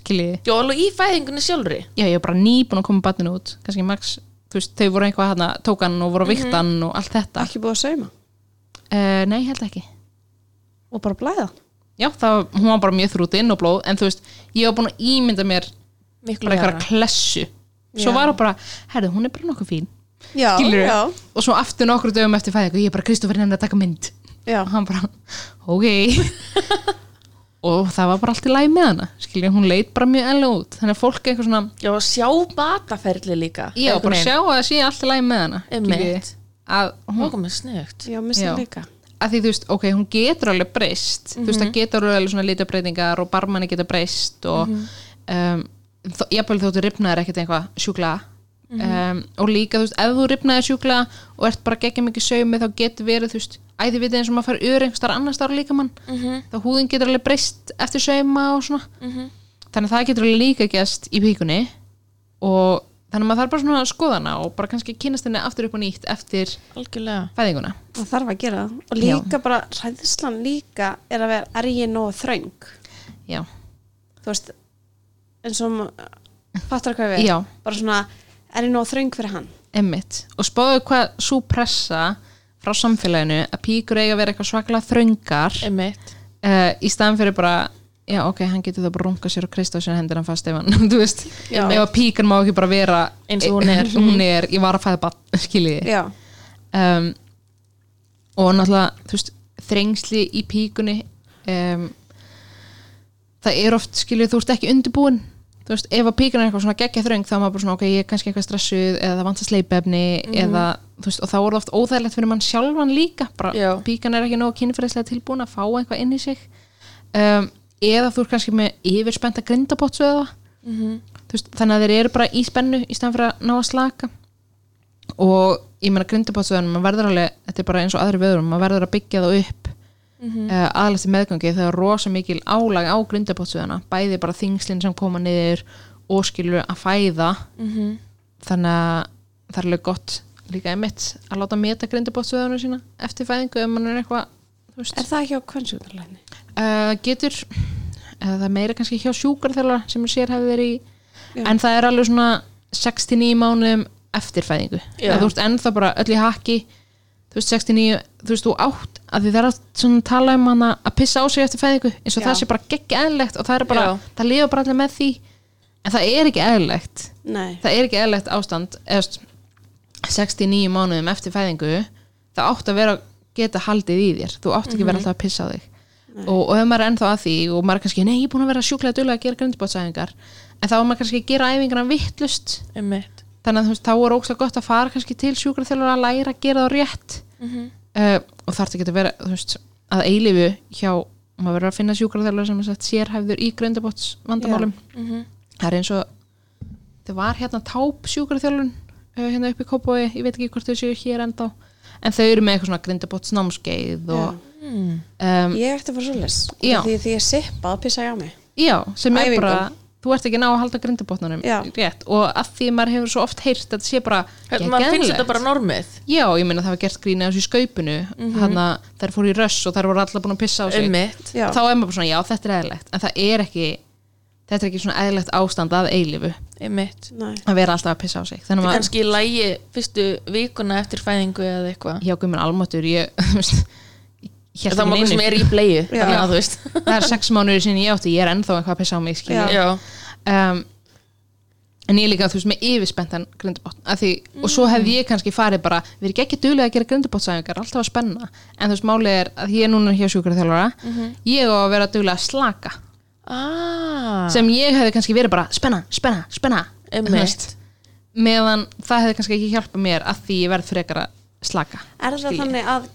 S3: skiljiði,
S2: já, alveg í fæðingunni sjálfri.
S3: Já, ég var bara nýbúin að koma batninu út. Kannski max, þú veist, þau voru eitthvað hana, tók hann og voru að vikta hann og allt þetta.
S1: Ekki búið að sauma?
S3: Uh, nei, held ekki.
S1: Og bara blæða?
S3: Já, það, hún var bara mjög þrútinn og blóð en þú veist, ég var búin að ímynda mér
S2: miklu
S3: bara
S2: meira
S3: eitthvað klessu. Svo
S1: Já.
S3: var hún bara, herðu, hún er bara nokkuð fín
S1: já, já,
S3: og svo aftur nokkru dögum eftir fæðingu ég er bara, Kristoffer henni að taka mynd.
S1: Já.
S3: og hann bara, ok. Og það var bara allt í læg með hana skilja, hún leit bara mjög enlega út. Þannig að fólk eitthvað svona
S2: Já, sjá bataferli líka
S3: já, bara sjá að það sé allt í læg með hana.
S2: Einmitt.
S3: að hún,
S1: já, mér sem líka.
S3: Að því þú veist, ok, hún getur alveg breyst. Þú veist, það getur alveg svona litabbreytingar og barmanni geta breyst og um, þó, jafnvel þóttu ripnaðir ekkert eitthvað sjúklega um, og líka, þú veist, ef þú ripnaðir sjúklega og ert bara geggjum mikið saumi þá getur verið, þú veist, æði við eins og maður fara ör einhver starf annars starf líka mann þá húðin getur alveg breyst eftir sauma og svona. Þannig að það getur alveg líka gæst í píkunni og þannig að maður þarf bara svona að skoða hana og bara kannski kynast henni aftur upp og nýtt eftir
S2: Algjörlega.
S3: fæðinguna.
S1: Það þarf að gera það. Og líka bara hræðslan líka er að vera er ég nóg þröng.
S3: Já,
S1: þú veist eins og fattar hvað við
S3: já.
S1: Bara svona, er ég nóg þröng fyrir hann?
S3: Emmitt. Og spáðu hvað svo pressa frá samfélaginu að píkur eiga að vera eitthvað svaklega þröngar
S2: Einmitt.
S3: uh, í staðan fyrir bara já ok, hann getur það bara runga sér og krist á sér hendur hann fast ef hann, þú veist. Að píkan má ekki bara vera
S2: Eins og hún er.
S3: hún er, ég var að fæða bann, skiljiði um, og náttúrulega þú veist, þrengsli í píkunni um, það er oft skiljið, þú ert ekki undirbúin þú veist, ef að píkan er eitthvað svona geggja þröng þá er maður bara svona, ok, ég er kannski eitthvað stressuð eða það vant að sleipefni eða, veist, og þá er það oft óþægilegt fyrir mann sjálfan líka bara,
S2: Já.
S3: píkan er ekki nóg kynfræðslega tilbúin að fá eitthvað inn í sig. Um, eða þú ert kannski með yfirspenta grindapotts eða þú veist, þannig að þeir eru bara í spennu í stæðan fyrir að ná að slaka. Og ég meina grindapottsöðunum maður verður alveg, þetta er bara eins og aðri veðurum maður verður að byggja það upp mm -hmm. uh, aðlæst í meðgangi þegar rosa mikil álag á grindapottsöðuna bæði bara þingslinn sem koma niður og skilur að fæða
S2: Mhm.
S3: þannig að það er alveg gott líka einmitt að láta meta grindapottsöðunum sína eftir fæðingu ef mann er eitthvað
S1: er það ekki á kvennsjúknarlækni?
S3: uh, getur eða það er meira kannski hjá sjúkarþjálfara sem er sérhæfðir í
S1: Já.
S3: en það er alveg svona 69 mánuðum eftir fæðingu þú veist ennþá bara öll í haki þú veist 69, þú veist þú átt að er að svona tala um hana að pissa á sig eftir fæðingu eins og
S1: Já.
S3: það sé bara geggja eðlilegt og það er bara,
S2: Já.
S3: það lifa bara allir með því. En það er ekki eðlilegt.
S1: Nei,
S3: það er ekki eðlilegt ástand eða þú veist, 69 mánuðum eftir fæðingu það átt að vera geta haldið í þér. Þú átt ekki að vera alltaf að pissa á þig. Og, og ef maður er ennþá að því og maður er kannski, nei, ég er búin að vera sjúklega duðlega að gera grindbótsæðingar en þá er maður kannski að gera æfingarna vittlust
S2: Einmitt
S3: þannig að þú veist, þá er ókslega gott að fara kannski til sjúkraþjálfur að læra að gera það rétt. Uh, og þarf ekki að vera veist, að eilifu hjá maður verður að finna sjúkraþjálfur sem er sett sérhæfður í grindbóts vandamálum það er eins og það var hérna táp sjúkraþjálfun uh, hérna upp í Kópói, ég veit ekki hvort þau séu hér ennþá en þau eru með eitthvað svona grindabóts námskeið og um,
S1: ég ætti að fara svo les
S3: Já.
S1: því því ég sippa að pissa ég á mig.
S3: Já, sem er
S1: Æfingum.
S3: bara þú ert ekki ná að halda grindabótnarnum
S1: Já.
S3: rétt. Og að því maður hefur svo oft heyrt að þetta sé bara
S2: Hvernig maður finnst þetta bara normið.
S3: Já, ég meina það var gert grín eða þessu í skaupinu. Hann að þær fóru í röss og þær voru allar búin að pissa á sig.
S2: Einmitt.
S1: Já.
S3: þá er maður bara svona, já þetta er eðlilegt. En það er ekki, þetta er ekki svona eðlilegt ástand að eilifu að vera alltaf að pissa á sig. Þannig að
S2: Kannski í lægi fyrstu vikuna eftir fæðingu eða eitthvað.
S3: Já, guð minn almatur ég hélt
S2: Það má
S3: neinu.
S2: sem er í bleiðu
S3: það er sex mánuður sinni ég átti, ég er ennþá eitthvað að pissa á mig um, en ég er líka þú veist með yfirspentan grindabótt því, og svo hefði ég kannski farið bara við erum ekki duðlega að gera grindabóttsæfingar alltaf að spenna. En þú veist málið er að ég er núna hjá sjúkraþjálfara ég á að vera duðlega að slaka.
S2: Ah,
S3: sem ég hefði kannski verið bara spenna, spenna, spenna meðan það hefði kannski ekki hjálpað mér að því ég verð frekar að slaka
S1: er það þannig að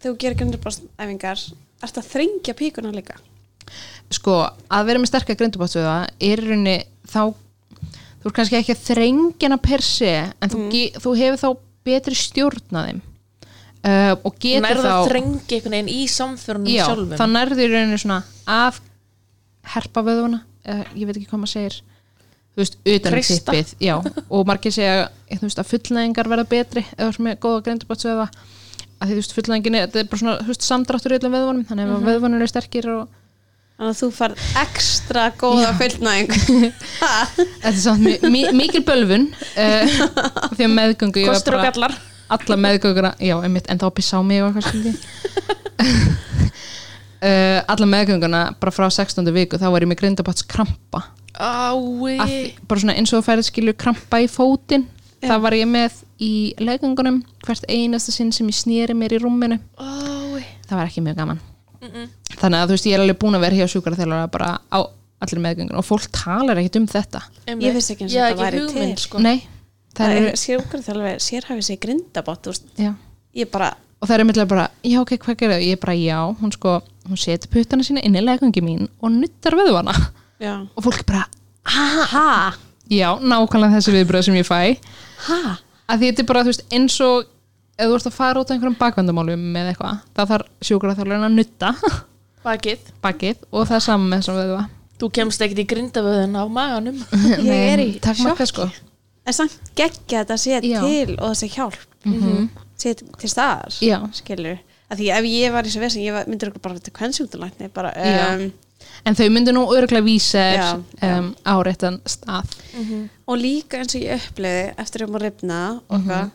S1: þegar þú gerir grindabástæfingar ert að þrengja píkuna líka?
S3: Sko, að vera með sterkar grindabóttsöða er í rauninni þá þú er kannski ekki að þrengjana per se en þú, ge- þú hefur þá betri stjórn að þeim. Uh, og getur
S2: er það
S3: þá
S2: að þrengi einhvern veginn í samförunum
S3: já,
S2: sjálfum.
S3: þá nærður í rauninni svona að herpa vöðuna uh, ég veit ekki hvað maður segir. Þú veist, utan um tippið já, og margir segja veist, að fullnæðingar verða betri eða veist með góða grindabóttsöða að því þú veist, fullnæðingin er, þetta er bara svona þú veist, samdráttur í öllum vöðvunum, þannig ef mm -hmm. eru sterkir og
S1: þannig að þú far ekstra góða fullnæðing
S3: Þetta er samt mi mi mikil bölvun uh, því að meðgöngu
S2: Kostur og gallar
S3: alla meðgönguna, já, einmitt, en þá pissa á mig og eitthvað uh, alla meðgönguna bara frá 16. viku þá var ég með grindabats krampa Að því- bara svona eins og þú færið skilur krampa í fótinn. Það var ég með í leggöngunum hvert einasta sinn sem ég snýri mér í rúminu.
S2: Ái
S3: það var ekki mjög gaman. Þannig að þú veist ég er alveg búin að vera hjá sjúkaraþjálfara bara á allir meðgöngun og fólk talar ekkert um þetta.
S1: Ég vissi ekki eins og þetta væri
S2: hugmynd,
S1: til.
S2: sko.
S3: nei, það
S1: það
S3: er,
S1: er sérhæfið þjálfur sérhæfið sér grindabott þú veist,
S3: já.
S1: Ég bara
S3: og það er myndlega bara, já ok, hvað gerðu ég er bara, já, hún sko, hún setur puttana sína inn í leggöngi mín og nuttar vöðvana.
S1: Já,
S3: og fólk bara,
S1: ha,
S3: já, nákvæmlega þessi viðbröð sem ég fæ
S1: ha?
S3: Að því þetta er bara, þú veist, eins og ef þú ert að fara út á einhverjum bakvendamálum með eitthvað, þá þarf sjúkaraþjálfarinn að nutta.
S2: Bakið.
S3: Bakið og það er saman með þessum vöðva.
S2: Þú kemst ekkert í grindavöðun á maganum.
S1: Ég er í
S3: takk
S1: sjokki.
S3: sko.
S1: En samt geggja þetta sé
S3: Já.
S1: til og þessi hjálp. Sé til staðar
S3: Já.
S1: skilur, að því ef ég var í þessu vesen ég var- myndir okkur bara þetta kvennsjúktulækni bara,
S3: Já.
S1: um,
S3: en þau myndu nú örgulega vísa um, á réttan stað.
S1: Og líka eins og ég uppliði eftir um að rifna
S3: Mhm.
S1: hvað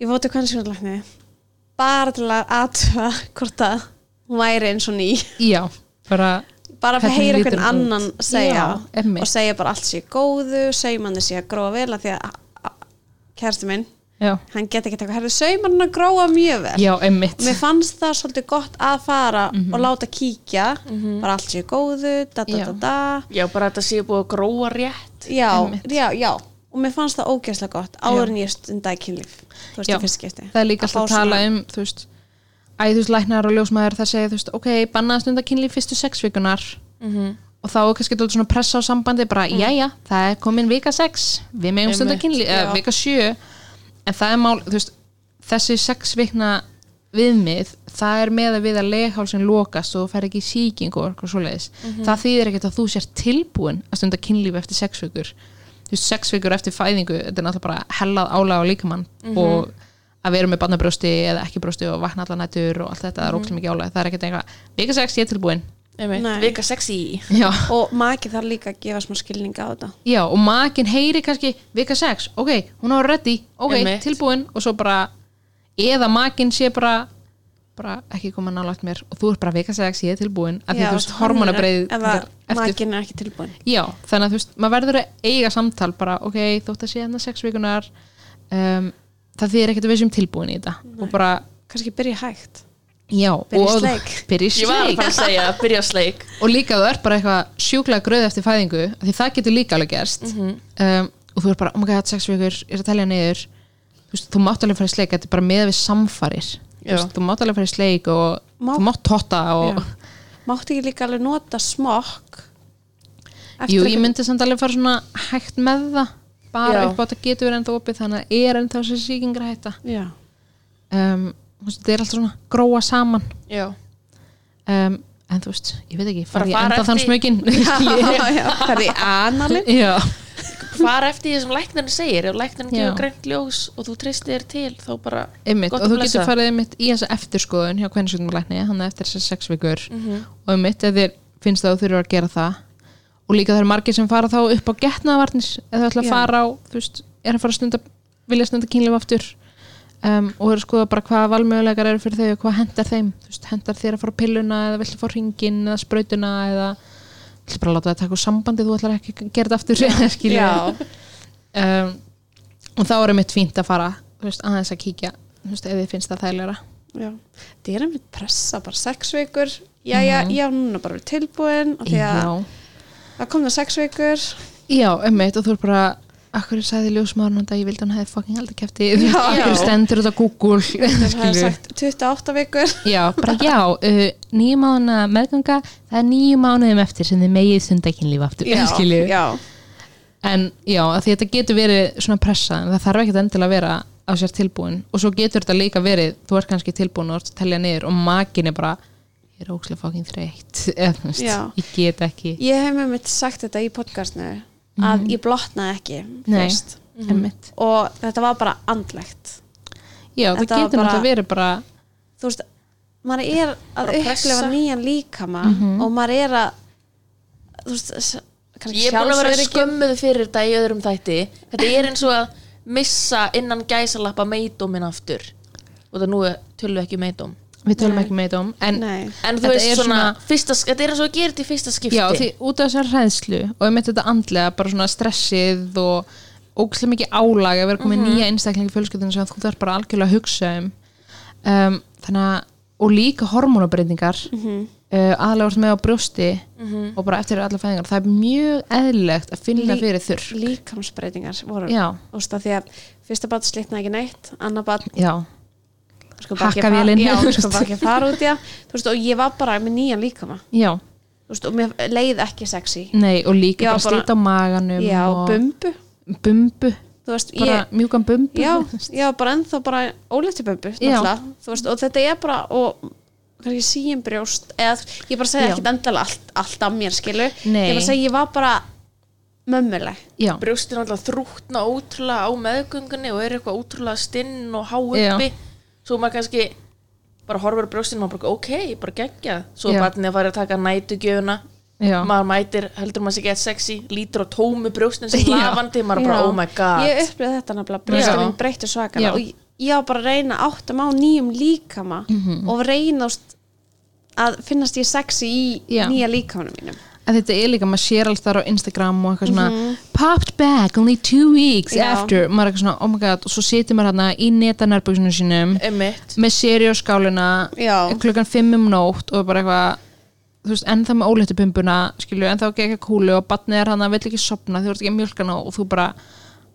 S1: ég fóti kvennsjúktulækni bara til að aðtöfa hvort að hún væri eins og ný.
S3: Já, bara
S1: bara að heyra
S3: út?
S1: annan segja
S3: Já,
S1: og segja bara allt sé góðu saumanni sé að gróa vel af því að kærasti minn,
S3: já,
S1: hann get ekki eitthvað herðu saumann að gróa mjög vel.
S3: Já, einmitt.
S1: Mér fannst það svolítið gott að fara og láta kíkja. Bara allt sé góðu, da da
S3: Já.
S1: da da.
S2: Já, bara þetta sé búið að gróa rétt.
S1: Já,
S3: Einmitt.
S1: já, já. Og mér fannst það ógeðslega gott áður en ég stundaði kynlíf þú veist,
S3: Já.
S1: í fyrst skipti.
S3: Það er líka
S1: Að
S3: alltaf að tala
S1: svona-
S3: um þú veist, æ, þú veist, læknar og ljósmaður það segja, þú veist, ok, bannaði stundar kynlíf fyrstu sex vikunar
S2: Mhm.
S3: og þá er kannski dálítið svona pressa á sambandi bara, jæja, það er komin vika 6 við megum stundar
S1: já.
S3: eða vika 7 en það er mál, þú veist þessi 6 vikna viðmið það er með að við að leghálsin lokast og fær ekki í sýkingu og eitthvað svoleiðis. Það þýðir ekkert að þú sér tilbúin að stunda kynlíf eftir 6 vikur. Þú veist, 6 vikur eftir fæðingu þetta er náttúrulega bara hellað álag á líkamann og að vera með barnabrjósti eða ekki brjósti og vakna allar nættur og allt þetta það er ókslega mikið álag, það er ekkert eitthvað vika 6 ég er tilbúin.
S2: Vika sexy
S3: já,
S1: og maki þarf líka að gefa smá skilning á þetta.
S3: Já og makin heyri kannski vika 6, ok, hún á ready. Ok,
S2: Einmitt.
S3: tilbúin. Og svo bara eða makin sé bara bara ekki koma nálægt mér. Og þú er bara vika 6, ég er tilbúin. Að því þú veist,
S1: er-
S3: hormonabreið
S1: ef að makin er ekki tilbúin
S3: já, þannig að þú veist, maður verður að eiga samtal bara, ok, þótt að sé hérna 6 vikunar um, það þýðir ekkert að við sem tilbúin í þetta. Og bara,
S1: kannski byrja hægt
S3: já
S1: Byrja sleik.
S3: byrja í
S2: Ég var að
S3: sleik.
S2: fara að segja, byrja sleik.
S3: Og líka þú ert bara eitthvað sjúklega gröð eftir fæðingu af því það getur líka alveg gerst.
S2: Mhm.
S3: um, og þú er bara, oh my god, sex vikur ég er að telja niður. Þú, þú mátt alveg fara í sleik, þetta er bara með við samfarir. Þú, þú mátt alveg fara í sleik og
S1: Má-
S3: þú mátt totta og
S1: Já. máttu ekki líka alveg nota smokk?
S3: Jú, ég myndi samt alveg fara svona hægt með það bara
S2: Já.
S3: upp á þetta getur verið ennþá opið þannig að er ennþá þessi sýkingra hætta þetta er alltaf svona gróa saman. Um, en þú veist, ég veit ekki,
S2: Bara
S3: fara ég
S2: fara
S3: enda þann smökin?
S1: Það er í analinn
S3: já,
S2: fara eftir því sem læknarinn segir. Ef læknarinn
S3: Já.
S2: gefur grænt ljós og þú treystir þér til þá bara
S3: einmitt,
S2: Gott
S3: og
S2: að
S3: þú getur
S2: blessa.
S3: farið einmitt í þessa eftirskoðun hjá hvernig sjúkdómalækni, hann er eftir þessar sex vikur.
S2: Mhm.
S3: og einmitt, ef þér finnst það að þú þurfur að gera það og líka það eru margir sem fara þá upp á getnaðvarnis eða þú ætla að fara á, þú veist, er að fara að stunda vilja stunda kynlíf aftur um, og eru skoða bara hvaða valmöguleikar eru fyrir þau og hvað hendar þeim, veist, hendar þér að fara pilluna eða viltu fá ringin eða sprautuna eða viltu bara láta það taka úr sambandi þú ætlar ekki að gera þetta aftur um, og þá er einmitt fínt að fara veist, aðeins að kíkja veist, ef þið finnst það þægilega
S1: það er einmitt pressa, bara sex vikur. Já, já,
S3: Mhm.
S1: já, núna bara verið tilbúin og því að það kom það sex vikur.
S3: Já, einmitt og þú er bara akkur sagði ljósmaðurinn að ég vildi hann hefði fucking aldrei kæfti þú
S1: Já.
S3: veist, stendur þetta á Google?
S1: Það hefði sagt 28 vikur.
S3: Já, bara já, uh, nýju mánuða meðganga það er nýju mánuðum eftir sem þið megið sundakynlíf aftur skilju.
S1: já,
S3: en já, því þetta getur verið svona pressa, en það þarf ekkert endilega að vera á sér tilbúin. Og svo getur þetta líka verið þú ert kannski tilbúin og telja niður og makin er bara, ég er ókslega fucking þreytt.
S1: Já.
S3: ég get ekki.
S1: Ég hef með mitt sagt þetta í podcastinu að ég blotnaði ekki.
S3: Nei.
S1: fyrst
S3: einmitt.
S1: Og þetta var bara andlegt.
S3: Já, það
S1: Þetta var
S3: getur náttúrulega verið bara
S1: þú veist, maður er að upplifa nýjan líkama
S3: Mhm.
S1: og maður er að þú veist, kannski
S2: Ég er búin að vera skömmuð fyrir þetta í öðrum þætti. Þetta er eins og að missa innan gæsalappa meidómin aftur. Og það nú er tölvu ekki meidóm
S3: við tölum
S1: Nei.
S3: ekki með þetta um en.
S2: En þú veist svona,
S3: svona-
S2: fyrsta, þetta er að gera þetta í fyrsta skipti
S3: Já, því út af þessar hræðslu og ég myndi þetta andlega, bara svona stressið og ógæslega mikið álag að vera komið
S2: Mhm.
S3: nýja einstaklingi fjölskyldinu sem þú þarf bara algjörlega að hugsa um, um þannig að og líka hormónabreitingar
S1: Mhm.
S3: uh, aðlega vart með á brjósti
S2: Mhm.
S3: og bara eftir allar fæðingar það er mjög eðlilegt að finna
S1: Lí-
S3: fyrir þurr
S1: líkamsbreytingar voru því að fyrsta bad slitnaði ekki neitt annar
S3: já,
S1: sko bara ekki
S3: Hakkavélin.
S1: fara- já, sko bara ekki fara út í það þú veist og ég var bara með nýjan líkama.
S3: Já.
S1: Þú veist og mér leið ekki sexy.
S3: Nei, og líka bara
S1: bara-
S3: slita á maganum
S1: já,
S3: og
S1: bumbu.
S3: Bumbu.
S1: Þú veist,
S3: bara
S1: ég,
S3: mjúkan bumbu
S1: já, já, bara ennþá bara ólefti bumbu, veist, og þetta er bara og kannski síum brjóst eða ég bara segja ekki endilega allt, allt af mér skilu,
S3: Nei.
S1: ég bara segja ég var bara mömmuleg.
S3: Já,
S2: brjóstin alltaf þrútna ótrúlega á meðgöngunni og er eitthvað ótrúlega stinn og há
S3: Já.
S2: Svo maður kannski bara horfir á brjóstin og maður bara ok, bara geggja svo er barnið að fara að taka nætugjöfuna
S3: já.
S2: maður mætir, heldur maður sér gett sexy lítur á tómu brjóstin sem lafandi maður bara
S1: Já.
S2: oh my god
S1: ég upplýði þetta nefnilega, brjóstin
S2: Já.
S1: mín breytti
S3: Já.
S1: og ég, ég var bara að reyna áttum á nýjum líkama
S3: Mhm.
S1: og reyna úst, að finnast ég sexy í
S3: Já.
S1: nýja líkamanum mínum
S3: að þetta er líka, maður sér alls þar á Instagram og eitthvað svona popped back only two weeks.
S1: Já.
S3: after maður er eitthvað svona, oh my god, og svo situr maður hérna í netanærbuksunum sínum
S2: Einmitt.
S3: með seri á skálina
S1: Já.
S3: klukkan fimm um nótt og bara eitthvað þú veist, ennþá með óléttu bumbuna skilju, ennþá ekki kúlu og batnið er hann að vill ekki sopna, þú ert ekki að mjölka ná og þú bara,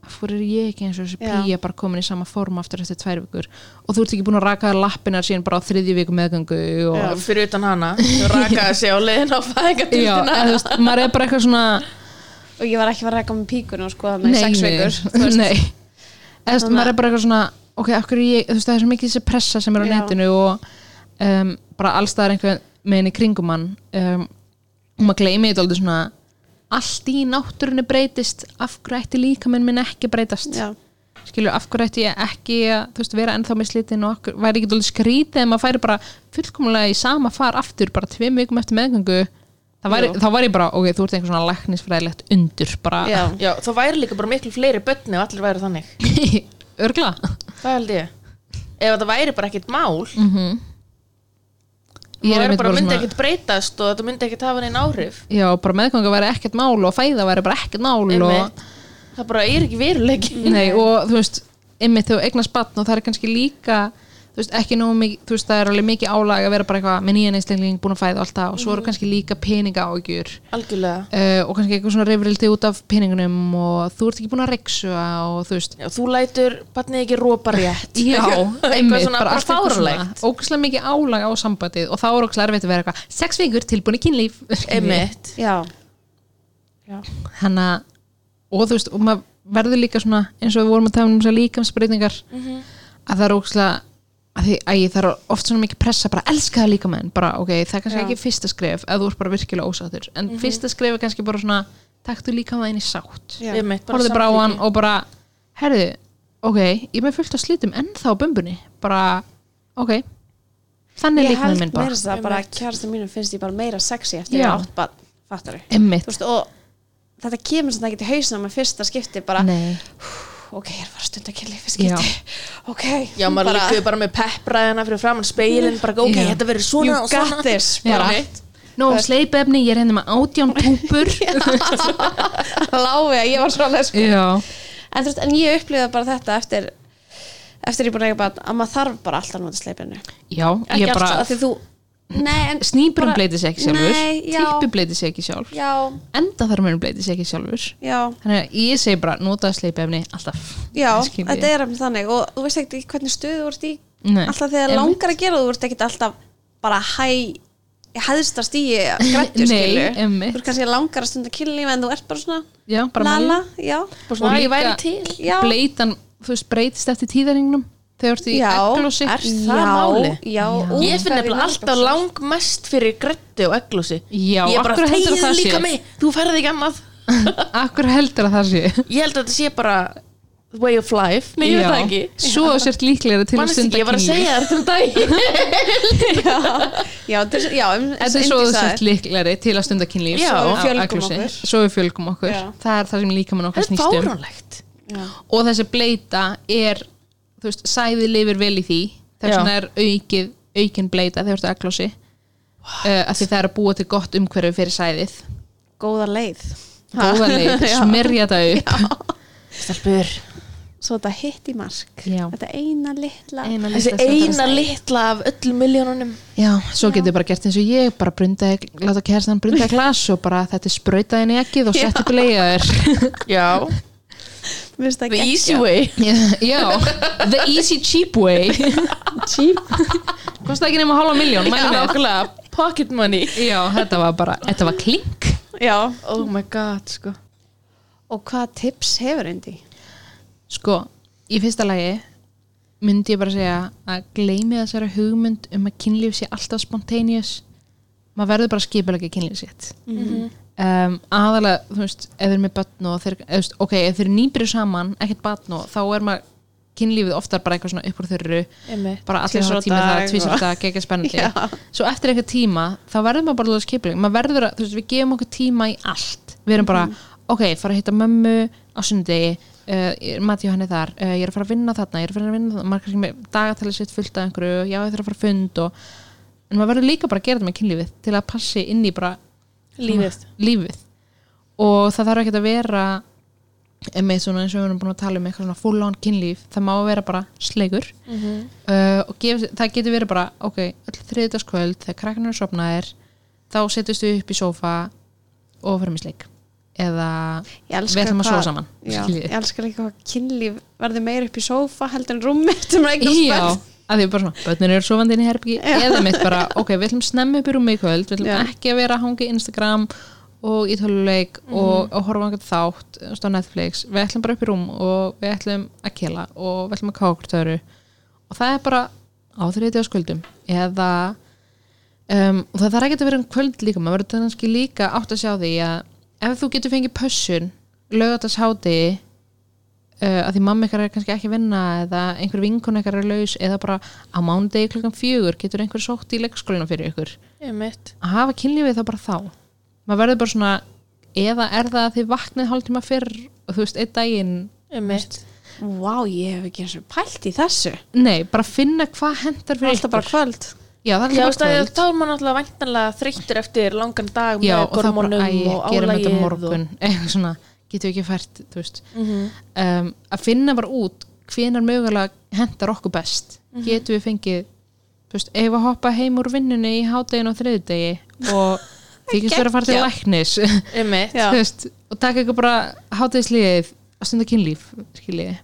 S3: af hverju er ég ekki eins og þessi
S1: Já.
S3: pía bara komin í sama form aftur eftir tvær vikur? Og þú ert ekki búin að raka lappinar síðan bara á þriðju viku meðgöngu og
S2: og fyrir utan hana. Þau rakaði sig á
S3: Já,
S2: fæðingatildina
S3: eða, þú veist, maður er bara eitthvað svona
S1: og ég var ekki að reka með píkun og sko þannig sex vikur þú
S3: nei. Þú veist, maður er bara eitthvað svona ok, af hverju ég, þú veist, það er svo mikið þessi pressa sem er á
S1: Já.
S3: netinu og um, bara allstaðar einhvern meginn í kringum hann. Um, og maður gleymi þetta aldrei svona allt í náttúrunni breytist af hverju ætti líka minn minn ekki breytast?
S1: Já.
S3: skilju, af hverju ætti ég ekki að þú veist, vera ennþá með slitin og okkur, væri ekki alveg skrítið ef maður færi bara fullkomlega í sama far aftur bara tveim vikum eftir meðgöngu? Það væri, þá var ég bara, ok, þú ert einhver svona læknisfræðilegt undur, bara.
S1: Já.
S2: já, þá væri líka bara miklu fleiri börni og allir væri þannig.
S3: Örgla
S2: það held ég. Ef það væri bara ekkert mál
S3: mm
S2: það
S3: einmitt
S2: bara myndi ekkert breytast og þetta myndi ekkert hafa neinn áhrif?
S3: Já, bara meðganga væri ekkert mál og fæða væri bara ekkert mál og,
S2: það bara er ekki veruleiki.
S3: Nei, og þú veist, einmitt þú eignast batn og það er kannski líka þú veist, ekki nógu mikið, þú veist, það er alveg mikið álag að vera bara eitthvað með nýjan einstakling búin að fæða og allt það og svo eru kannski líka peninga ágjur
S2: algjörlega.
S3: Uh, og kannski eitthvað svona reyfrildi út af peningunum og þú ert ekki búin að reyksuga og þú veist.
S2: Já, þú lætur barnið ekki rópa rétt.
S3: Já, einmitt,
S2: svona bara
S3: allt eitthvað svona, ógæslega mikið álag á sambandið og þá er ógæslega erfitt að vera eitthvað sex vikur tilbúin í kynlíf.
S2: Einmitt.
S1: Já. Já.
S3: hann að og þú veist, og maður verður líka svona eins og við vorum að tala um líkamsbreytingar að það er ógæslega að því að ég þarf oft svona mikið pressa bara elska það líka menn, bara ok, það er kannski
S1: Já.
S3: ekki fyrsta skref að þú ert bara virkilega ósáttur. En fyrsta skref er kannski bara svona taktu líka inn í sátt.
S2: Einmitt, bara
S3: á hann og bara herðu, ok, ég er með fullt að slitum ennþá á bumbunni, bara ok, þannig
S1: ég
S3: líka
S1: held
S3: með minn
S1: meira
S3: bara
S1: þess að bara kjærasta mínu finnst ég bara meira sexy eftir
S3: Já.
S1: ég átt bara, fattar
S3: emmitt,
S1: þú veist og þetta kemur svona ekki til hausna með fyrsta skipti bara,
S3: nei
S1: ok, ég er að fara að kynlíf í skipti ok,
S2: já, maður
S1: bara,
S2: líka bara með peppræðina fyrir framann speilin bara ok,
S3: Já.
S2: þetta verður svona
S1: you
S2: og svona.
S1: got this bara,
S3: Nó, sleipefni, ég er henni með átján túpur.
S1: Láfi að ég var svona sko.
S3: Já,
S1: en, veist, en ég upplýða bara þetta eftir eftir ég búin að eiga bara að maður þarf bara alltaf að nota sleipinu
S3: já, ég bara
S1: alltaf, þú nei, en,
S3: Snýpurinn
S1: bara-
S3: bleiti sig ekki sjálfur. Tippi bleiti sig ekki sjálf
S1: já,
S3: Enda þar mér bleiti sig ekki sjálfur.
S1: Já,
S3: Þannig að ég segi bara, notaðu sleipefni alltaf.
S1: Já þetta er eftir þannig. Og þú veist ekkert í hvernig stöðu þú ert í.
S3: Nei.
S1: alltaf þegar
S3: Einmitt.
S1: langar að gera þú ert ekkert alltaf bara hæ hæðsta stíi grættu skilu þú ert kannski langar að stunda kynlíf en þú ert bara svona
S3: Já, bara
S1: lala, já,
S2: bara svona,
S3: Og líka-
S2: til.
S1: Já.
S3: Bleitan, þú veist, breytist eftir tíðaringnum Þegar þú ert í
S1: já,
S3: egglósi
S2: er það
S1: já,
S2: málið?
S1: já,
S3: Já.
S2: ég finn nefnilega alltaf langmest fyrir grættu og eglúsi
S3: Já,
S2: ég er bara
S3: sé?
S2: líka mig, þú ferði ekki annað.
S3: Akkur heldur að það sé?
S2: Ég held að þetta sé bara way of life, nei ég veit það ekki.
S3: Svo sért líklega til að stunda
S2: ekki, ég var að
S3: kynlíf.
S2: segja þetta um dag
S1: já, þetta er- já, um,
S3: Þetta er svo sért líklegri til að stunda kynlíf
S1: Svo við fjölgum okkur.
S3: Svo við fjölgum okkur.
S1: Já.
S3: Það er það sem líka mann okkar
S2: þetta
S3: snýst um.
S2: fáránlegt.
S1: Já,
S3: og þessi bleita er þú veist, sæði lifir vel í því. Þess
S2: Já.
S3: vegna er aukið aukin bleita þegar þú ert eglósi uh, að því það er að búa til gott umhverfi fyrir sæðið.
S1: Góða leið.
S3: Góða leið,
S1: Já.
S3: smyrja þetta upp.
S2: Stelpur.
S1: Svo þetta hitt í mark.
S3: Já.
S1: þetta eina litla
S3: eina
S2: Þessi
S3: litla
S2: eina
S3: setja-
S2: litla af öllum miljónunum
S3: Já, svo getur bara gert eins og ég bara brundaði, láta kerstan brundaði glas og bara þetta er sprautaði inn í ekkið og setti bleiðaður
S2: Já,
S1: Mér finnst það
S2: the easy way.
S3: Já, the easy cheap way.
S1: Cheap.
S3: Kosta ekki nema hálfa miljón,
S2: pocket money.
S3: Já, þetta var bara, þetta var klink.
S1: Já.
S2: Oh my god, sko.
S1: Og hvað tips hefur endi
S3: Sko, í fyrsta lagi myndi ég bara segja að gleymi þessari hugmynd um að kynlíf sé alltaf spontaneous. Maður verður bara skipulega kynlíf sitt um, aðalega, þú veist, ef þeir eru með börn og þeir, eða, veist, ok, ef þeir eru nýbyrju saman ekkert börn og þá er maður kynlífið oftar bara eitthvað svona upp úr
S2: Einmitt.
S3: bara allir hafa tíma það,
S1: og-
S3: þetta, geggjað spennandi. Svo eftir eitthvað tíma, þá verður maður bara skipuleg maður verður að, þú veist, við gefum okkur tíma í allt. Við erum bara, ok, fara að hitta mömmu á sundegi uh, mati á henni þar, uh, ég er að fara að vinna þarna ég er að fara að vinna þarna, maður kannski með dagatæli sitt fullt af einhverju, já, ég þarf að fara að fund og, en maður verður líka bara að gera þetta með kynlífið til að passi inn í bara
S2: Lífið.
S3: Lífið. Og það þarf ekki að vera með svona eins og við erum búin að tala um eitthvað svona full on kynlíf, það má vera bara sleikur.
S2: Mhm.
S3: uh, og gef, það getur verið bara ok, öll þriðdagskvöld þegar krakkarnir eru sopnaðir þá setjumst við upp í sófa og fyrir mig sleik. Eða við ætlum að sofa saman
S1: Já, ég elskar líka hvað kynlíf verður meir upp í sófa heldur en rúmi sem er eignast
S3: Já. Að því bara svona, börnin eru sofandi inn í herbyggi eða mitt bara, ok, við ætlum snemma upp í rúmi í kvöld við ætlum
S1: Já.
S3: ekki að vera að hanga í Instagram og í töluleik og, og horfa einhvern þátt á Netflix, við ætlum bara upp í rúm og við ætlum að kela og við ætlum að káka okkur töru. Og það er bara á þriðið á skuldum. Eða um, og það þarf ekki að vera um kvöld líka maður verður kannski líka átt að sjá því að ef þú getur fengið pössun lögatast hádegi uh, að því mamma ykkar er kannski ekki að vinna eða einhver vinkun ykkar er laus eða bara á mánudegi klukkan fjögur getur einhver sótt í leikskólinu fyrir ykkur. Að hafa kynlífið þá bara þá. Maður verður bara svona eða er það að þið vaknið hálftíma fyrr og þú veist, einn daginn
S1: Vá, ég hef ekki eins og pælt í þessu.
S3: Nei, bara finna hvað hendar fyrir
S1: Alltaf bara kvöld.
S3: Já, það er alltaf bara kvöld.
S2: þá er maður náttúrulega væntanlega þreyttur eftir langan dag
S3: já, og það bara,
S2: gormónum
S3: æ,
S2: og
S3: gerum þetta morgun. eitthvað svona, getur við ekki fært veist.
S2: Mhm.
S3: um, að finna bara út hvenar mögulega hendar okkur best.
S2: Mhm.
S3: getum við fengið veist, ef að hoppa heim úr vinnunni í hádegin og þriðdegi og þykist vera að fara til læknis. Veist, og taka eitthvað bara hátegisliðið að stunda kynlíf skiljiði.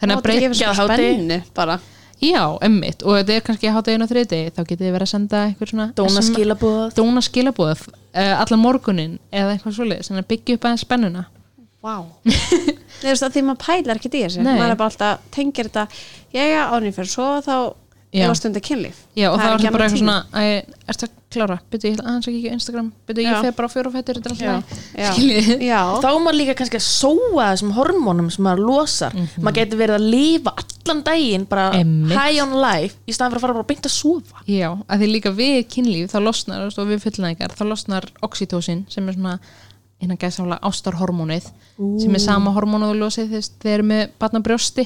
S3: Þannig að breyta
S1: gefur svo
S2: Geggjað hádegi.
S1: spennu bara.
S3: Já, emmitt, og þetta er kannski hádegin og þriðdegi þá getið þið verið að senda einhver svona
S2: Dóna
S3: SM
S2: skilabóð
S3: dóna skilabóð uh, allan morgunin eða eitthvað þannig að byggja upp aðeins spennuna.
S1: Vá. Þú veist að því maður pælar ekki í þessu. Maður er bara alltaf, tengir þetta ég er ánum fyrir svo þá Stund að kynlíf.
S3: Já, og það,
S1: er
S3: var
S1: ekki
S3: bara eitthvað svona æ, ertu að klára, byrju, ég aðeins á Instagram. Byrju, ég fer bara þetta er.
S2: Já, Þá er maður líka kannski að sóa þessum hormónum sem maður losar. Maður getur verið að lifa allan daginn bara
S3: Einmitt.
S2: high on life í staðan fyrir að fara bara beint að sofa.
S3: Já, að því líka við kynlíf þá losnar, og við fullnæðingar þá losnar oxytocin sem er svona innan gæðsálega ástarhormónið sem er sama hormónu og losið eru með batna brjósti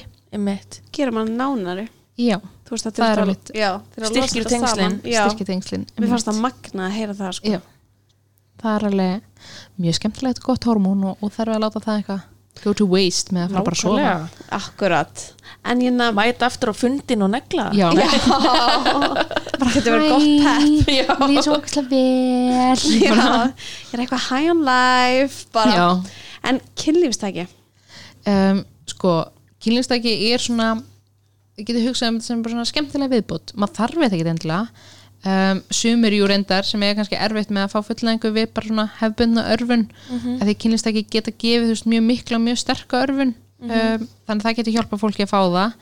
S1: gerir maður nánari.
S3: Já,
S1: veist að
S3: Það er einmitt.
S1: Já,
S2: Styrkir
S1: þetta
S2: tengslin.
S1: Já,
S3: styrkja tengslin
S1: Mér fannst það magna að heyra það sko.
S3: Já, það er alveg mjög skemmtilegt og gott hormón og, og þarf að láta það eitthvað go to waste með að fara bara að sofa.
S1: Akkurat En ég nefn
S2: Mæta aftur á fundin og negla
S3: Já,
S1: bara getur verið gott pepp
S2: Já.
S3: Líður svo ókslega vel
S1: Já, ég er eitthvað high on life bara.
S3: Já.
S1: En kynlífstæki
S3: um, Sko, kynlýfstæki er svona ég geti hugsað um þetta sem bara svona skemmtilega viðbútt maður þarf þetta ekki endilega. Um, sumir jú reyndar sem er kannski erfitt með að fá fullnæðingu við bara svona hefbundna örfun að því kynlýfstæki geta gefið veist, mjög mikla, mjög sterka örfun. Um, þannig að það getur hjálpa fólki að fá það.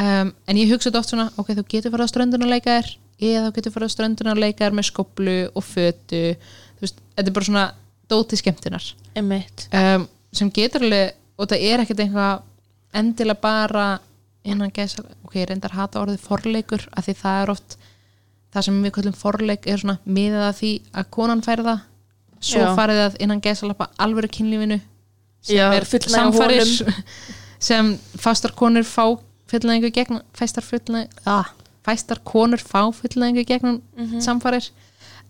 S3: Um, en ég hugsa þetta oft svona ok, þú getur farið á ströndun og leika þér eða þú getur farið á ströndun og leika þér með skoplu og fötu. Veist, þetta er bara svona dóti skemmtunar.
S2: Einmitt.
S3: Um, sem getur alveg og það er ekkert endilega bara innan gæsa ok, ég reyndar hata orðið forleikur af því það er oft það sem við kallum forleik er svona miðað að því að konan færi það svo
S2: Já.
S3: farið það innan gæsa lappa alvöru kynlífinu sem
S2: Já,
S3: er samfæris sem fastar konur fá fullnægingu gegn fæstar ah, fæstar konur fá fullnæðingu gegnum samfarir.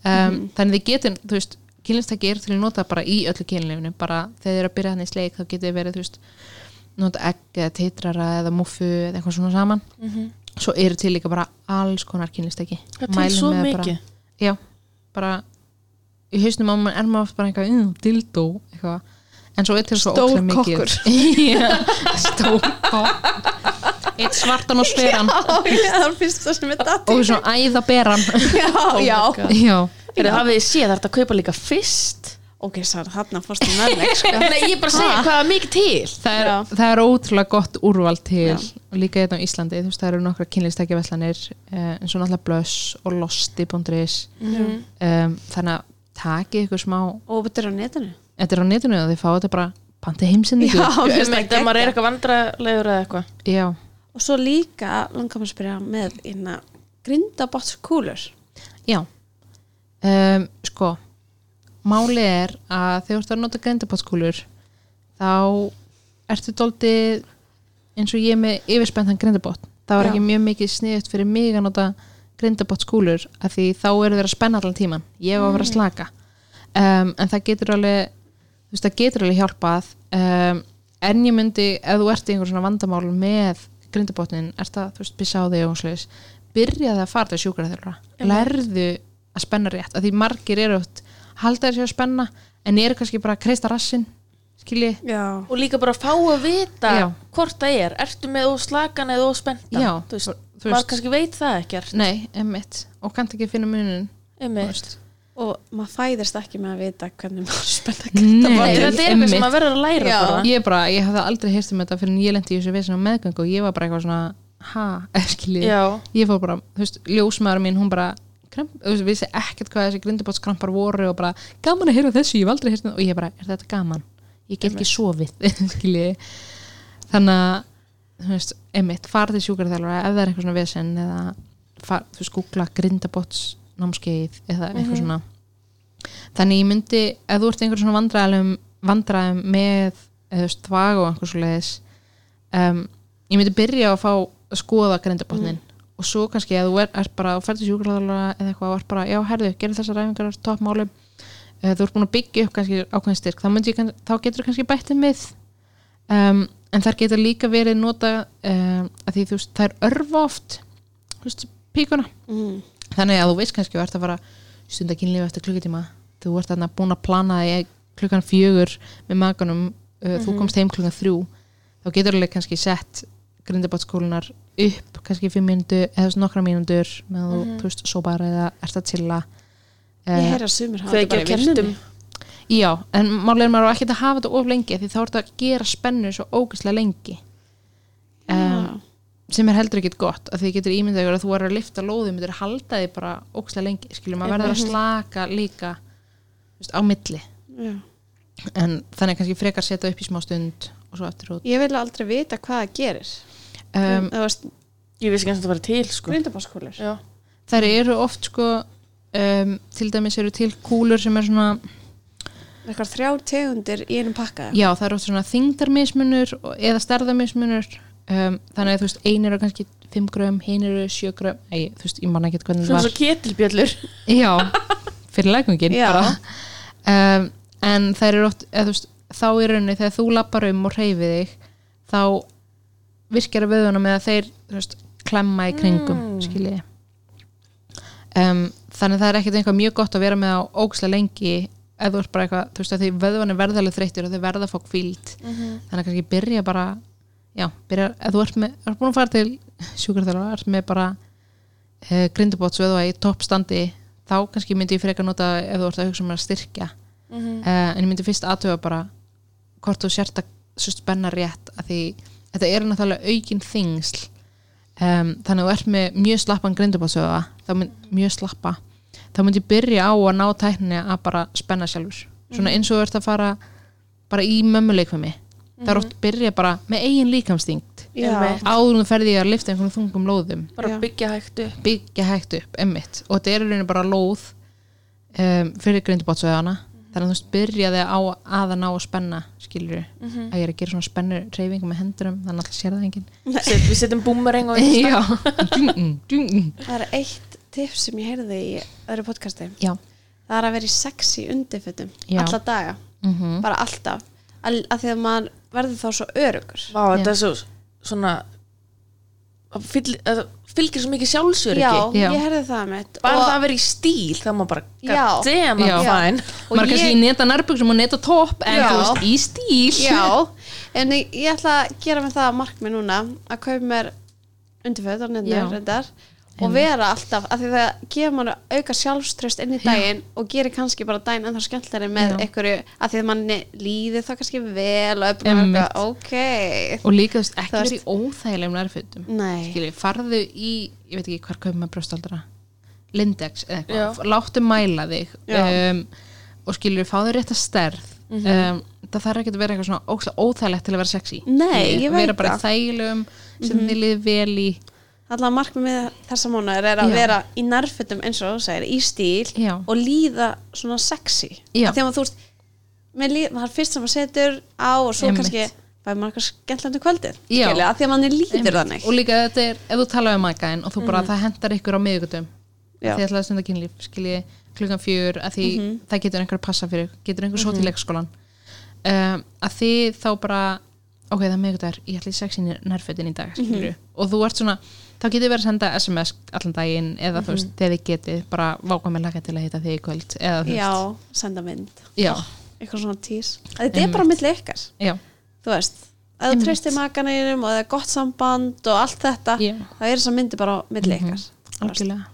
S3: Um, þannig þið getur, þú veist kynlistæki er til að nota bara í öllu kynlifinu bara þegar þið eru að byrja hann í sleik þá getur þið verið, þú veist, nota egg eða titrara eða muffu eða eitthvað svona saman. Svo eru til líka bara alls konar kynlistæki
S2: Það er til svo mikið.
S3: Já, bara í hausnum á mann er maður oft bara eitthvað mm, dildó, eitthvað. En svo er til svo
S1: Stór
S3: ótrúlega mikið
S1: kokkur.
S3: Já, stór kokkur. Eitt svartan og sveran
S1: er er
S3: og svona æðaberan.
S1: Já, já.
S3: Já,
S2: Heyrðu, hafið þið séð þetta að kaupa líka fyrst
S1: ok, sár, þarna fórstu með mig sko.
S2: Nei, ég er bara að segja hvað er mikið til
S3: það er, það er ótrúlega gott úrval til
S1: Já.
S3: og líka hérna á Íslandi, þú veist, það eru nokkra kynlistækjaveslanir eh, eins og náttúrulega blöss og losti.is
S2: Mhm.
S3: um, þannig að takið ykkur smá
S1: og þetta er á netinu
S3: þetta er á netinu og þið fáið þetta bara panti heimsendingu
S1: Já.
S2: Ég
S1: finnst
S2: veit
S1: það
S2: að maður er eitthvað vandralegur eða eitthvað
S3: já,
S1: og svo líka langar maður að spyrja með inna grindabotskúlur
S3: já. Um, sko máli er að þegar þú ert að nota grindabotskúlur þá ertu dóltið eins og ég með yfirspennan grindabott það var
S1: Já.
S3: ekki mjög mikið sniðut fyrir mig að nota grindabotskúlur af því þá eru þeir að spenna allan tíman ég var að vera að slaka. Um, en það getur alveg þú veist það getur alveg hjálpað. Um, en ég myndi ef þú ert í einhver svona vandamál með grindabotnin, ert að þú veist pissa á þig og sliðis, byrjaði að fara til sjúkraþjálfara, lærðu að spenna rétt, af því margir eru oft halda þér sér að spenna, en eru kannski bara að kreista rassin, skilji?
S1: Já,
S2: og líka bara fá að vita
S3: Já.
S2: hvort það er, ertu með og slakan eða og spenntan?
S3: Já,
S2: þú veist,
S3: þú veist-
S2: maður kannski veit það ekkert.
S3: Nei, emmitt, og kannt ekki finna munin
S2: Einmitt.
S1: og maður fæðist ekki með að vita hvernig maður spenna
S3: Nei,
S2: Nei, þetta er eitthvað sem maður verður að læra
S1: Já.
S2: bara.
S3: Ég bara, ég hafði aldrei heyrst um þetta fyrir en ég lendi í þessu vesen á meðgöngu og ég var bara eitthvað svona ha, skilji
S2: Já,
S3: ég fór bara, þú veist, ljósmaður mín hún bara, vissi ekkert hvað þessi grindabótskrampar voru og bara gaman að heyra þessu, ég hef aldrei heyrst og ég bara, er þetta gaman? Ég get ekki sofið þannig að, þú veist, emitt fara til sjúkarþjálfara ef það er eitthvað svona vesen eða, far, þú googla grindabóts námskeið eða eitthvað svona. Þannig ég myndi, ef þú ert einhver svona vandræðum, vandræðum með eða þú veist, þvag og einhver svo leiðis um, ég myndi byrja að fá að skoða grindabotnin og svo kannski að þú er, er bara að ferði sjúkraþjálfara eða eitthvað og er bara, já, herðu, gerir þessar ræfingar toppmálum, uh, þú ert búin að byggja upp kannski ákveðin styrk, þá, ég, þá getur kannski bættið með um, en þar getur líka verið nota um, að því þú veist, það er örfa oft þú veist, píkuna.
S1: Mm.
S3: þannig að þú veist kannski að þú ert að fara stunda kynlífi eftir klukkutíma. Þú ert þarna búin að plana klukkan fjögur með maganum uh, þú komst heim klukkan þrjú. Þá getur alveg kannski sett grindabátskólunar upp kannski fimm mínútu eða nokkra mínútur með þú, þú veist, sópar eða ert að chilla.
S1: Ég
S3: Eh,
S1: heyra að sumir hafa þetta bara í vinnunni
S3: já, en málega er maður ekki að hafa þetta of lengi því þá er þetta að gera spennu svo ógæslega lengi. Um, sem er heldur ekkit gott að því getur ímyndað ykkur að þú er að lifta lóðum myndir halda því bara ógæslega lengi skiljum maður verður að slaka líka þú veist, á milli.
S1: Já.
S3: en þannig kannski frekar setja upp í smá stund og svo eftir út.
S1: Ég vil aldrei vita hvað það gerir
S3: um,
S1: það var
S2: ég vissi ekki að það var til sko.
S1: grindabotskúlur
S2: Já,
S3: þær eru oft sko um, til dæmis eru til kúlur sem er svona
S1: eitthvað þrjár tegundir í einum pakka
S3: já það eru oft svona þingdarmismunur eða stærðamismunur um, þannig að þú veist ein eru kannski 5 grömm, hinn eru 7 grömm. Æ, þú veist, ég man ekki hvernig
S2: svona
S3: það
S2: svo ketilbjöllur
S3: var. já, fyrir lækungin um, en þær eru oft eða, veist, þá í rauninni þegar þú lappar um og hreyfið þig þá virkjar að vöðuna með að þeir veist, klemma í kringum mm. skiljiði um, þannig að það er ekkert einhvað mjög gott að vera með á ógæslega lengi ef þú ert bara eitthvað, þú veist að því vöðvan er verðalega þreyttir og þau verða að fá kvíld þannig að kannski byrja bara já, byrja, ef þú ert, með, ert búin að fara til sjúkarþjálfara, ert með bara uh, grindabótsvöðva í toppstandi þá kannski myndi ég frekar nota ef þú ert að hugsa um að styrkja. Uh, en ég myndi fyrst aðtöfa bara hvort þú sért að spenna rétt að því þetta er náttúrulega aukin þingsl um, þannig að þú ert með mjög slappan mynd mjög slappa þá myndi ég byrja á að ná tækninni að bara spenna sjálfur. Svona eins og þú ert að fara bara í mömmuleikfumi það er oft byrja bara með eigin líkamstingt áður en þú ferði að lifta einhvern þungum lóðum.
S2: Bara byggja hægt upp.
S3: Byggja hægt upp, emmitt og þetta er bara lóð um, fyrir grindbátsveðana þannig að þú byrjaði á að að ná að spenna skilur að ég er að gera svona spennur reyfingu með hendurum, þannig að það sér það enginn.
S2: Set, við setjum boomerang og.
S1: Það er eitt tips sem ég heyrði í öðru podcasti.
S3: Já.
S1: Það er að vera í sexy undirfötum alla daga,
S3: Mm
S1: bara alltaf. Að, að því að maður verður þá svo örugur
S2: Vá, þetta er svo svona fyll- það fylgir svo mikið sjálfsverki
S1: Já,
S3: Já.
S1: ég heyrði það mitt
S2: bara
S1: og,
S2: það að vera í stíl það má bara
S1: Já.
S2: god damn
S3: Já.
S2: I'm fine
S1: og
S3: maður er kannski
S1: ég-
S3: í neta nærbuxum og neta topp en
S1: Já.
S3: þú veist, í stíl
S1: Já, en ég, ég ætla að gera með það markmið núna að kaupa mér undirföt og
S3: Já.
S1: nefnir reyndar og vera alltaf, af því það gefur mann auka sjálfströst inn í daginn og gerir kannski bara daginn en það skemmtleri með
S3: Já.
S1: einhverju, af því að manni líði það kannski vel og er búin að
S3: Einmitt.
S1: vera ok.
S3: Og líka þú veist, ekki verið í óþægilegum nærfötum.
S1: Nei,
S3: skilji, farðu í, ég veit ekki hvar kaupum maður brjóstaldara Lindex eða
S2: Já.
S3: eitthvað, láttu mæla þig
S1: Já.
S3: um, og skilju, fáðu rétt að stærð. Um, það þarf ekki að vera eitthvað svona óþægilegt til að vera sexy.
S1: Nei, ég veit
S3: vera bara í
S1: það.
S3: Þið
S1: allavega markmið með þessa mánuður er að
S3: Já.
S1: vera í nærfötum eins og þú segir, í stíl
S3: Já.
S1: og líða svona sexy að maður, þú veist það er fyrst sem maður setur á og svo
S3: Einmitt.
S1: kannski fæði maður eitthvað skemmtilegt um kvöldið
S3: Já.
S1: skilja, að manni líður
S3: Einmitt.
S1: þannig
S3: og líka þetta er, ef þú tala um mækaðin og þú bara, það hendar ykkur á miðugutum því ætlaði að stunda kynlíf, skilji klukkan fjör, að því það getur einhver að passa fyrir, getur einhver svo til leikskólan um, að því þá bara ok, það er miðugudagur, ég ætla í sexi nærfötin í dag, skilju og þú ert svona, þá getur verið að senda SMS allan daginn, eða þú veist, þegar þið getið bara vákvað með laka til að hitta þig í kvöld eða
S1: já,
S3: veist,
S1: senda mynd.
S3: Já,
S1: eitthvað svona tís þetta er bara milli ykkar.
S3: Já,
S1: þú veist, ef þú treystir makaneinum og það er gott samband og allt þetta það er þess að myndi bara
S3: Mhm.
S1: ykkar. Þú veist.
S3: algjörlega.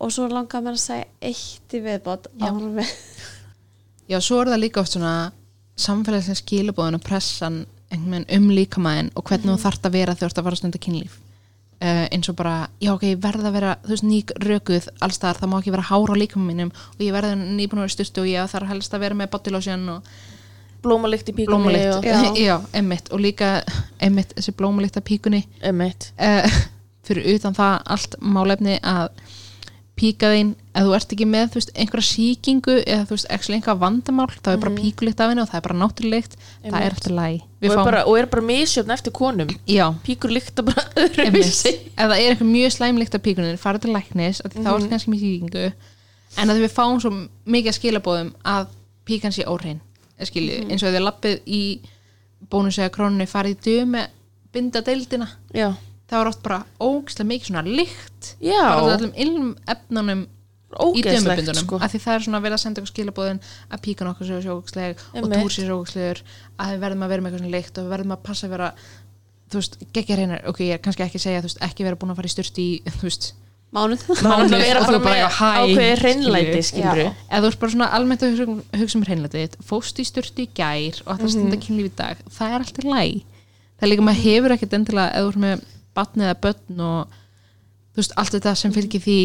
S1: Og svo langar mér að segja eitt í viðbót
S3: Já. svo er það líka oft svona samfélagslega skilabóðin og pressan um líkamæðin og hvernig þú þarft að vera þegar þú ert að fara að stunda kynlíf. Uh, eins og bara, já ok, ég verð að vera þú veist, nýk rökuð allstaðar, það má ekki vera hár á líkamæðin mínum og ég verði nýbúin að vera styrtu og ég þarf helst að vera með bodylotion og
S2: blómalikt í píkunni
S3: blómalikt.
S1: Já.
S3: já, emmitt, og líka emmitt, þessi blómalikt að píkunni.
S2: Emitt
S3: uh, fyrir utan það allt málefni að píka þín, ef þú ert ekki með veist, einhverja sýkingu eða þú veist, einhverja vandamál, þá er bara píkulikt af henni og það er bara náttúrulegt, það er eftir læg
S2: og er, bara, og er bara misjöfn eftir konum.
S3: Já,
S2: píkur líkta bara öðruvísi.
S3: Ef það er eitthvað mjög slæmlikt af píkunin, fara til læknis af því þá er kannski mjög sýkingu. En að við fáum svo mikið að skilabóðum að píkan sé óhrein skilji, eins og þið lappið í bónus eða krónunni farið með binda deildina.
S2: Já,
S3: það var oft bara ógislega mikið svona lykt bara öllum ilm efnunum í
S2: ógeðslegt
S3: dömubundunum
S2: sko.
S3: af því það er svona verið að senda okkur skilabóðin að píkan okkur séu sjóksleg og túr séu sjókslegur að við verðum að vera með eitthvað svona lykt og við verðum að passa að vera þú veist, geggja reynar, ok, ég er kannski ekki að segja þú veist, ekki vera búin að fara í styrst í þú veist,
S1: mánuð.
S2: Mánuð. Að
S3: og þú
S2: bara
S3: eitthvað,
S2: ákveðið hreinlæti skilur
S3: eða þú veist bara svona almennt að hugsa, um- um hreinlætið fóst í styrtu í gær og að stunda kynlíf í dag það er alltaf læg það er líka maður hefur ekkert endilega eða þú ert með batni eða börn og þú veist allt þetta sem fylgir því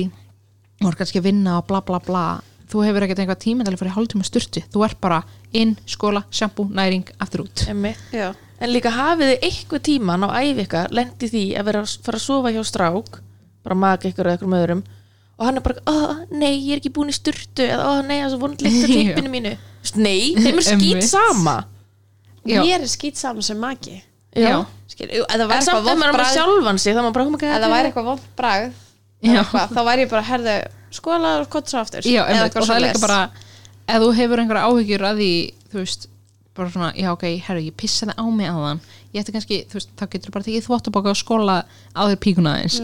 S3: þú ert kannski að vinna og bla bla bla þú hefur ekkert einhvað tíma til að fara í hálftíma styrtu þú ert bara inn, skóla, sjampo, næring aftur út
S2: Einmitt.
S1: já,
S2: en líka hafið þið eitthvað tíman á æfi ykkar lendi því að vera að fara að sofa hjá strák bara maka ykkur eða ykkur með öðrum og hann er bara, oh, nei, ég er ekki búin í sturtu eða, oh, nei, það er svo vonlegt að
S3: Já.
S2: tippinu mínu nei, þeim er skýt sama
S3: Já.
S1: mér er skýt saman sem maki
S3: Já.
S1: Skil, jú, ef það
S2: en
S1: væri eitthvað
S2: með
S1: bragð
S2: sjálfan sig þá maður bara, my god,
S1: ef það væri eitthvað. vond bragð þá væri ég bara, herðu skóla og kott svo aftur
S3: Já,
S1: Eða
S3: einmitt,
S1: eitthvað
S3: og það er líka bara ef þú hefur einhverja áhyggjur að því þú veist, bara svona, já ok, herru, ég pissaði á mig áðan ég ætti kannski, þú veist, þá getur þú bara tekið þvóttabóka og skóla á þér píkuna eins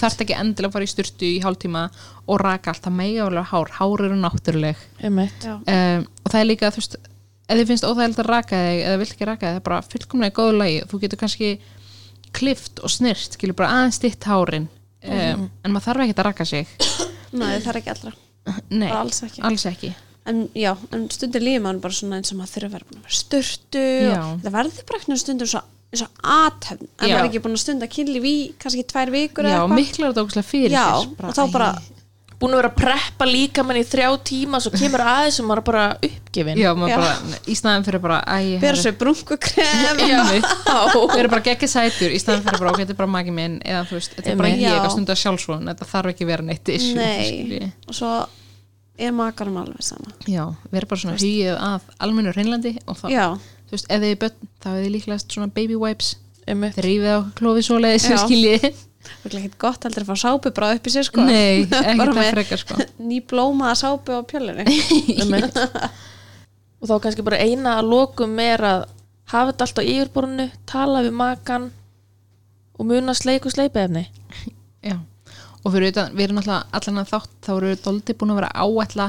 S3: þarf ekki endilega að fara í styrtu í hálftíma og raka allt, það alveg hár hár eru náttúruleg. Um, og það er líka, þú veist ef þið finnst óþægilegt að raka þig eða vilt ekki raka þig, það er bara fullkomlega í góðu lagi. Þú getur kannski klift og snyrt skilur bara aðeins ditt hárin. Um, en maður þarf ekki að raka sig.
S1: Nei, það er ekki allra,
S3: nei,
S1: alls ekki.
S3: alls ekki.
S1: En já, en stundir lífið mann bara svona eins og maður þurfa að vera búin að vera og það verður bara ekki stundum svo, eins og aðtöfn en maður er ekki búin að stunda kynlíf í kannski tvær vikur
S3: já,
S1: eða eitthvað.
S3: miklar ógustlega fyrir
S1: já, og þá bara
S2: búin að vera að preppa líka mann í þrjá tíma svo kemur aðeins og maður er bara uppgefin
S3: já, maður
S1: Já.
S3: bara, í staðan fyrir bara Já.
S1: já,
S3: við erum bara geggja sætur í staðan fyrir bara, ok, þetta er bara magi minn eða þú veist, þetta er bara ég að stunda sjálfsvon þetta þarf ekki að vera neitt issue,
S1: nei. og svo er makarum alveg sama.
S3: Já, vera bara svona hugið að almennu reynlandi og þá,
S1: já,
S3: þú veist, ef þið er börn þá er þið líklegast svona baby wipes.
S2: Einmitt.
S3: þrýfið á klófi svoleiðis
S1: það er ekkert gott heldur að fá sápu bara upp í sér sko.
S3: Nei, ekki það frekar sko.
S1: ný blómaða sápu á pjölunni
S2: Einmitt. og þá kannski bara eina að lokum er að hafa þetta allt á yfirborðinu tala við makan og muna sleiku sleipiðefni
S3: Já, og fyrir utan, við erum alltaf allan að þátt, þá eru við doldi búin að vera áætla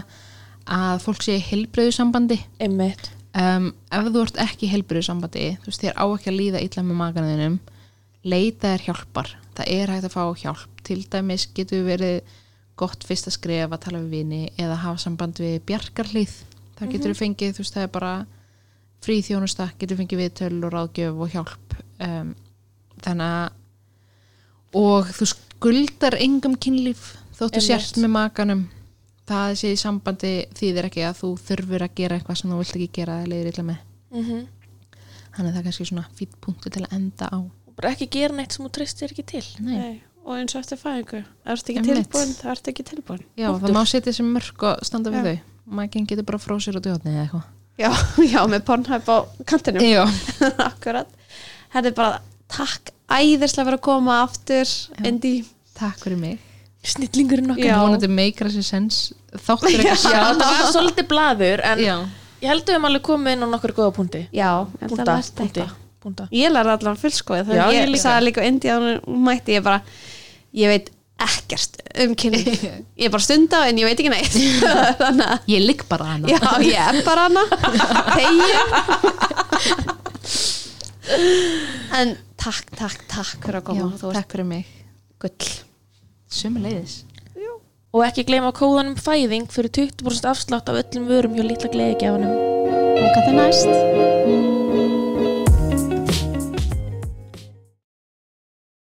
S3: að fólk sé í heilbreyðu sambandi um, ef þú ert ekki í heilbreyðu sambandi þú veist, þér á ekki að líða illa með maganinum leita þér hjálpar það er hægt að fá hjálp. Til dæmis getur verið gott fyrsta skref að tala við vini eða hafa samband við bjarkarlið það getur við fengið, þú veist, það er bara frí þjónusta, getur fengið viðtöl og ráðgjöf og hjálp. Um, þannig að og þú skuldar engum kynlíf þóttu sért með makanum. Það sé í sambandi þýðir ekki að þú þurfur að gera eitthvað sem þú vilt ekki gera eða leiðir illa með.
S2: Mm
S3: þannig að það er kannski svona fýtt punktu til að enda á
S2: bara ekki gera neitt sem þú treystir ekki til.
S3: Nei.
S1: Nei, og eins og eftir fæðingu ef þú ert ekki
S3: Einmitt.
S1: tilbúin, þá ertu ekki tilbúin?
S3: Já,
S2: Punktur.
S3: það má setja þessi mörg og standa við
S1: Já.
S3: þau. Mækinn getur bara frósir út í hotni eða eitthvað.
S1: Já, já, með pornhæp á kantinum.
S3: Já,
S1: akkurat. Þetta er bara takk æðislega fyrir að koma aftur Indi,
S3: takk fyrir mig.
S2: Snillingurinn okkar.
S1: Já.
S3: Vonandi meikra sér sens Þáttur ekki
S2: Já, það var svolítið blaður en
S3: Já,
S2: ég held að við höfum alveg komið inn á nokkur góða punkti.
S1: Já, ég held að
S2: Punta,
S1: lært
S2: punkti,
S1: eitthvað.
S2: Punta
S1: ég lærði allan fullskoði
S2: Já,
S1: þegar
S2: ég
S1: ég,
S2: líka.
S1: sagði líka. Indi að hún mætti ég bara ég veit ekkert um kynni ég er bara stunda en ég veit ekki neitt. Þannig að
S3: ég ligg bara hana.
S1: Já, ég er bara hana. En takk, takk, takk fyrir að
S3: Já,
S1: koma þú
S3: takk fyrir mig.
S1: gull.
S3: Sumi leiðis
S2: og ekki gleyma kóðanum fæðing fyrir 20% afslátt af öllum vörum hjá litla gleðigjafanum.
S1: Og hvað það næst